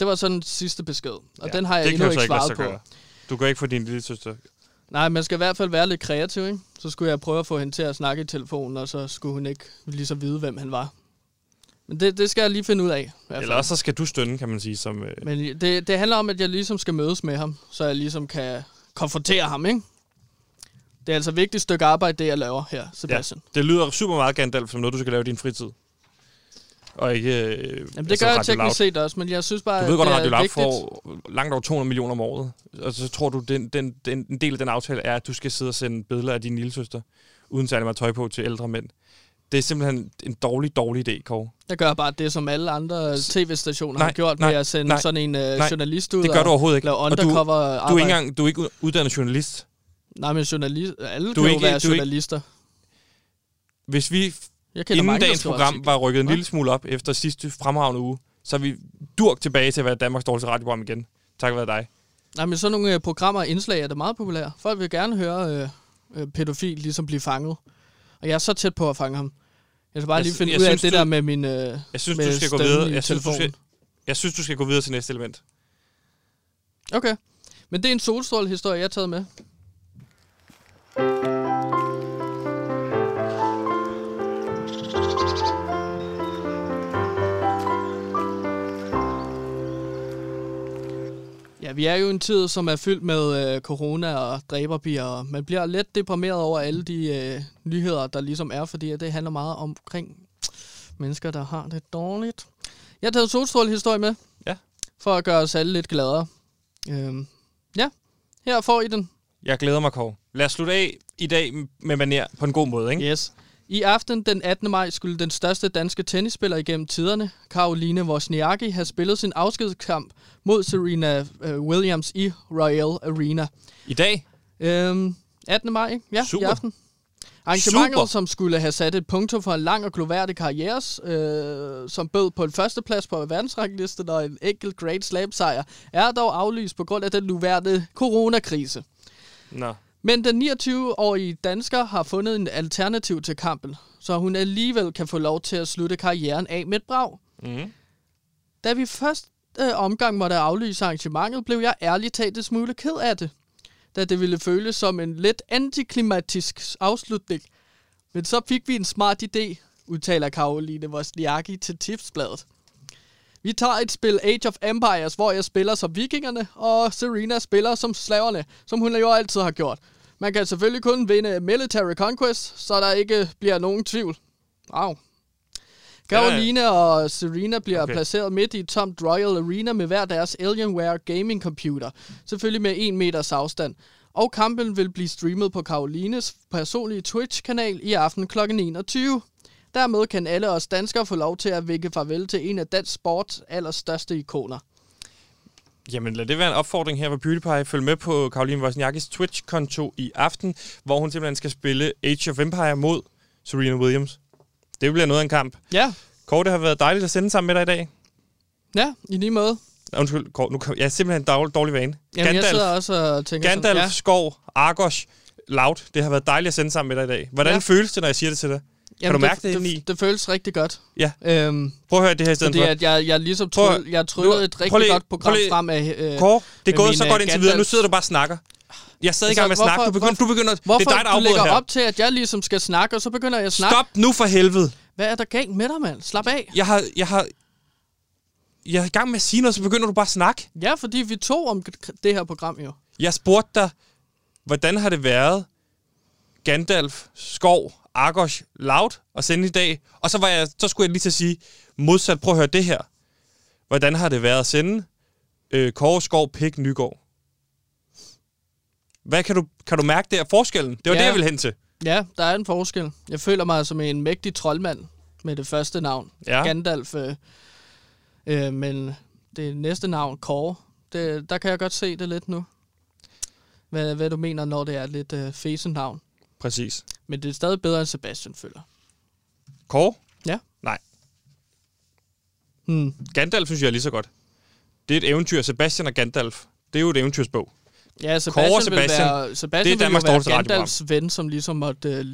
Det var sådan den sidste besked, og ja, den har jeg endnu ikke svaret sig på. gøre. Du kan ikke få din lille søster. Nej, man skal i hvert fald være lidt kreativ, ikke? Så skulle jeg prøve at få hende til at snakke i telefonen, og så skulle hun ikke lige så vide, hvem han var. Men det, det skal jeg lige finde ud af. Eller også så skal du stønne, kan man sige. Som, øh, Men det, det handler om, at jeg ligesom skal mødes med ham, så jeg ligesom kan konfrontere ham, ikke? Det er altså et vigtigt stykke arbejde, det jeg laver her, Sebastian. det lyder super meget Gandalf som noget, du skal lave i din fritid. Og ikke... Øh, Jamen, det altså gør jeg teknisk set også, men jeg synes bare, Du ved godt, at Radio Loud får langt over 200 millioner om året. Og så tror du, den, den, den, en del af den aftale er, at du skal sidde og sende billeder af din lille søster, uden særlig meget tøj på til ældre mænd. Det er simpelthen en dårlig, dårlig idé, Kåre. Jeg gør bare det, som alle andre tv-stationer har Nej, gjort nej, med at sende nej, sådan en uh, nej. journalist ud Det gør du overhovedet ikke. lave Og du, undercover du, er arbejde. ikke engang, du er ikke uddannet journalist. Nej, men journalist, alle Du du er kan ikke- jo være du er ikke- journalister. Hvis vi Jeg inden mange, dagens program artikler. var rykket en lille smule op efter sidste fremragende uge, så er vi durk tilbage til at være Danmarks dårligste radioprogram igen. Tak være dig. Nej, men sådan nogle øh, programmer og indslag er det meget populære. Folk vil gerne høre øh, øh, pædofil ligesom blive fanget. Og jeg er så tæt på at fange ham. Jeg skal bare Jeg lige finde jeg ud af synes, det du- der med min øh, Jeg synes, med du skal gå videre. Jeg synes, du skal, jeg synes, du skal gå videre til næste element. Okay. Men det er en solstrålehistorie, jeg har taget med. Vi er jo en tid, som er fyldt med øh, corona og dræberbier, og man bliver lidt deprimeret over alle de øh, nyheder, der ligesom er, fordi det handler meget omkring mennesker, der har det dårligt. Jeg har taget solstrålehistorie med, Ja. for at gøre os alle lidt gladere. Øhm, ja, her får I den. Jeg glæder mig, Kåre. Lad os slutte af i dag med maner på en god måde, ikke? Yes. I aften den 18. maj skulle den største danske tennisspiller igennem tiderne, Karoline Wozniacki, have spillet sin afskedskamp mod Serena øh, Williams i Royal Arena. I dag? Øhm, 18. maj, ikke? ja, Super. i aften. Arrangementet, Super. som skulle have sat et punktum for en lang og gloværdig karriere, øh, som bød på en førsteplads på verdensranglisten og en enkelt Great Slam sejr, er dog aflyst på grund af den nuværende coronakrise. Nå. Men den 29-årige dansker har fundet en alternativ til kampen, så hun alligevel kan få lov til at slutte karrieren af med et brag. Mm. Da vi først øh, omgang måtte aflyse arrangementet, blev jeg ærligt talt en smule ked af det, da det ville føles som en lidt antiklimatisk afslutning. Men så fik vi en smart idé, udtaler Karoline Wozniacki til Tipsbladet. Vi tager et spil Age of Empires, hvor jeg spiller som vikingerne, og Serena spiller som slaverne, som hun jo altid har gjort. Man kan selvfølgelig kun vinde Military Conquest, så der ikke bliver nogen tvivl. Wow. Caroline og Serena bliver Okay. placeret midt i tomt Royal Arena med hver deres Alienware gaming computer. Selvfølgelig med 1 meters afstand. Og kampen vil blive streamet på Carolines personlige Twitch-kanal i aften kl. 21. Dermed kan alle os danskere få lov til at vinke farvel til en af dansk sports allerstørste ikoner. Jamen lad det være en opfordring her på PewDiePie. Følg med på Karoline Wozniakkis Twitch-konto i aften, hvor hun simpelthen skal spille Age of Empire mod Serena Williams. Det bliver noget af en kamp. Ja, Kåre, det har været dejligt at sende sammen med dig i dag. ja, i lige måde. Undskyld, Kåre, nu, jeg er simpelthen en dårlig, dårlig vane. Jamen, jeg sidder Gandalf, også og tænker Gandalf sådan, ja, Skov, Argos, Loud. Det har været dejligt at sende sammen med dig i dag. Hvordan ja. føles det, når jeg siger det til dig? Jamen, du mærke det det, det, det føles rigtig godt. Ja. Øhm, Prøv at høre det her i stedet fordi for. at jeg, jeg ligesom Prøv at- tryll, jeg tryllede et prøv rigtig lige- godt program prøv lige- frem af... Øh, Kåre, det er gået så godt øh, indtil videre. Nu sidder du bare og snakker. Jeg stadig i gang med at Altså, snakke. Du hvorfor- begynder, du begynder, Hvorfor det er dig, der du lægger her. op til, at jeg ligesom skal snakke, og så begynder jeg at snakke? Stop nu for helvede. Hvad er der galt med dig, mand? Slap af. Jeg har, jeg har, jeg er i gang med at sige noget, så begynder du bare at snakke. Ja, fordi vi tog om det her program jo. Jeg spurgte dig, hvordan har det været, Gandalf, Skov, Argos, Loud at sende i dag? Og så, var jeg, så skulle jeg lige til at sige, modsat, prøv at høre det her. Hvordan har det været at sende øh, Kåre, Skov, Pik, Nygaard? Hvad kan du, kan du mærke der forskellen? Det var Ja. det, jeg ville hen til. Ja, der er en forskel. Jeg føler mig som en mægtig troldmand med det første navn. Ja. Gandalf. Øh, øh, men det næste navn, Kåre, det, der kan jeg godt se det lidt nu. Hvad, hvad du mener, når det er lidt øh, fæsen navn. Præcis. Men det er stadig bedre end Sebastian, føler Kåre? Ja. Nej. hmm. Gandalf synes jeg er lige så godt. Det er et eventyr. Sebastian og Gandalf. Det er jo et eventyrsbog. Ja, Sebastian, Kåre Sebastian vil være, Sebastian Det er vil Danmarks jo være. Gandalfs ven, som ligesom måtte øh, øh,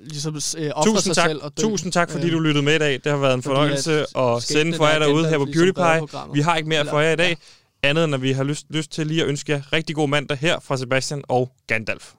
ligesom, øh, ofre Tusind sig tak, selv og dø. tusind tak, fordi Øh, du lyttede med i dag. Det har været en fornøjelse at sende for jer er derude her på ligesom Beauty Pie. Vi har ikke mere for jer i dag, ja. andet end at vi har lyst, lyst til lige at ønske jer rigtig god mandag her fra Sebastian og Gandalf.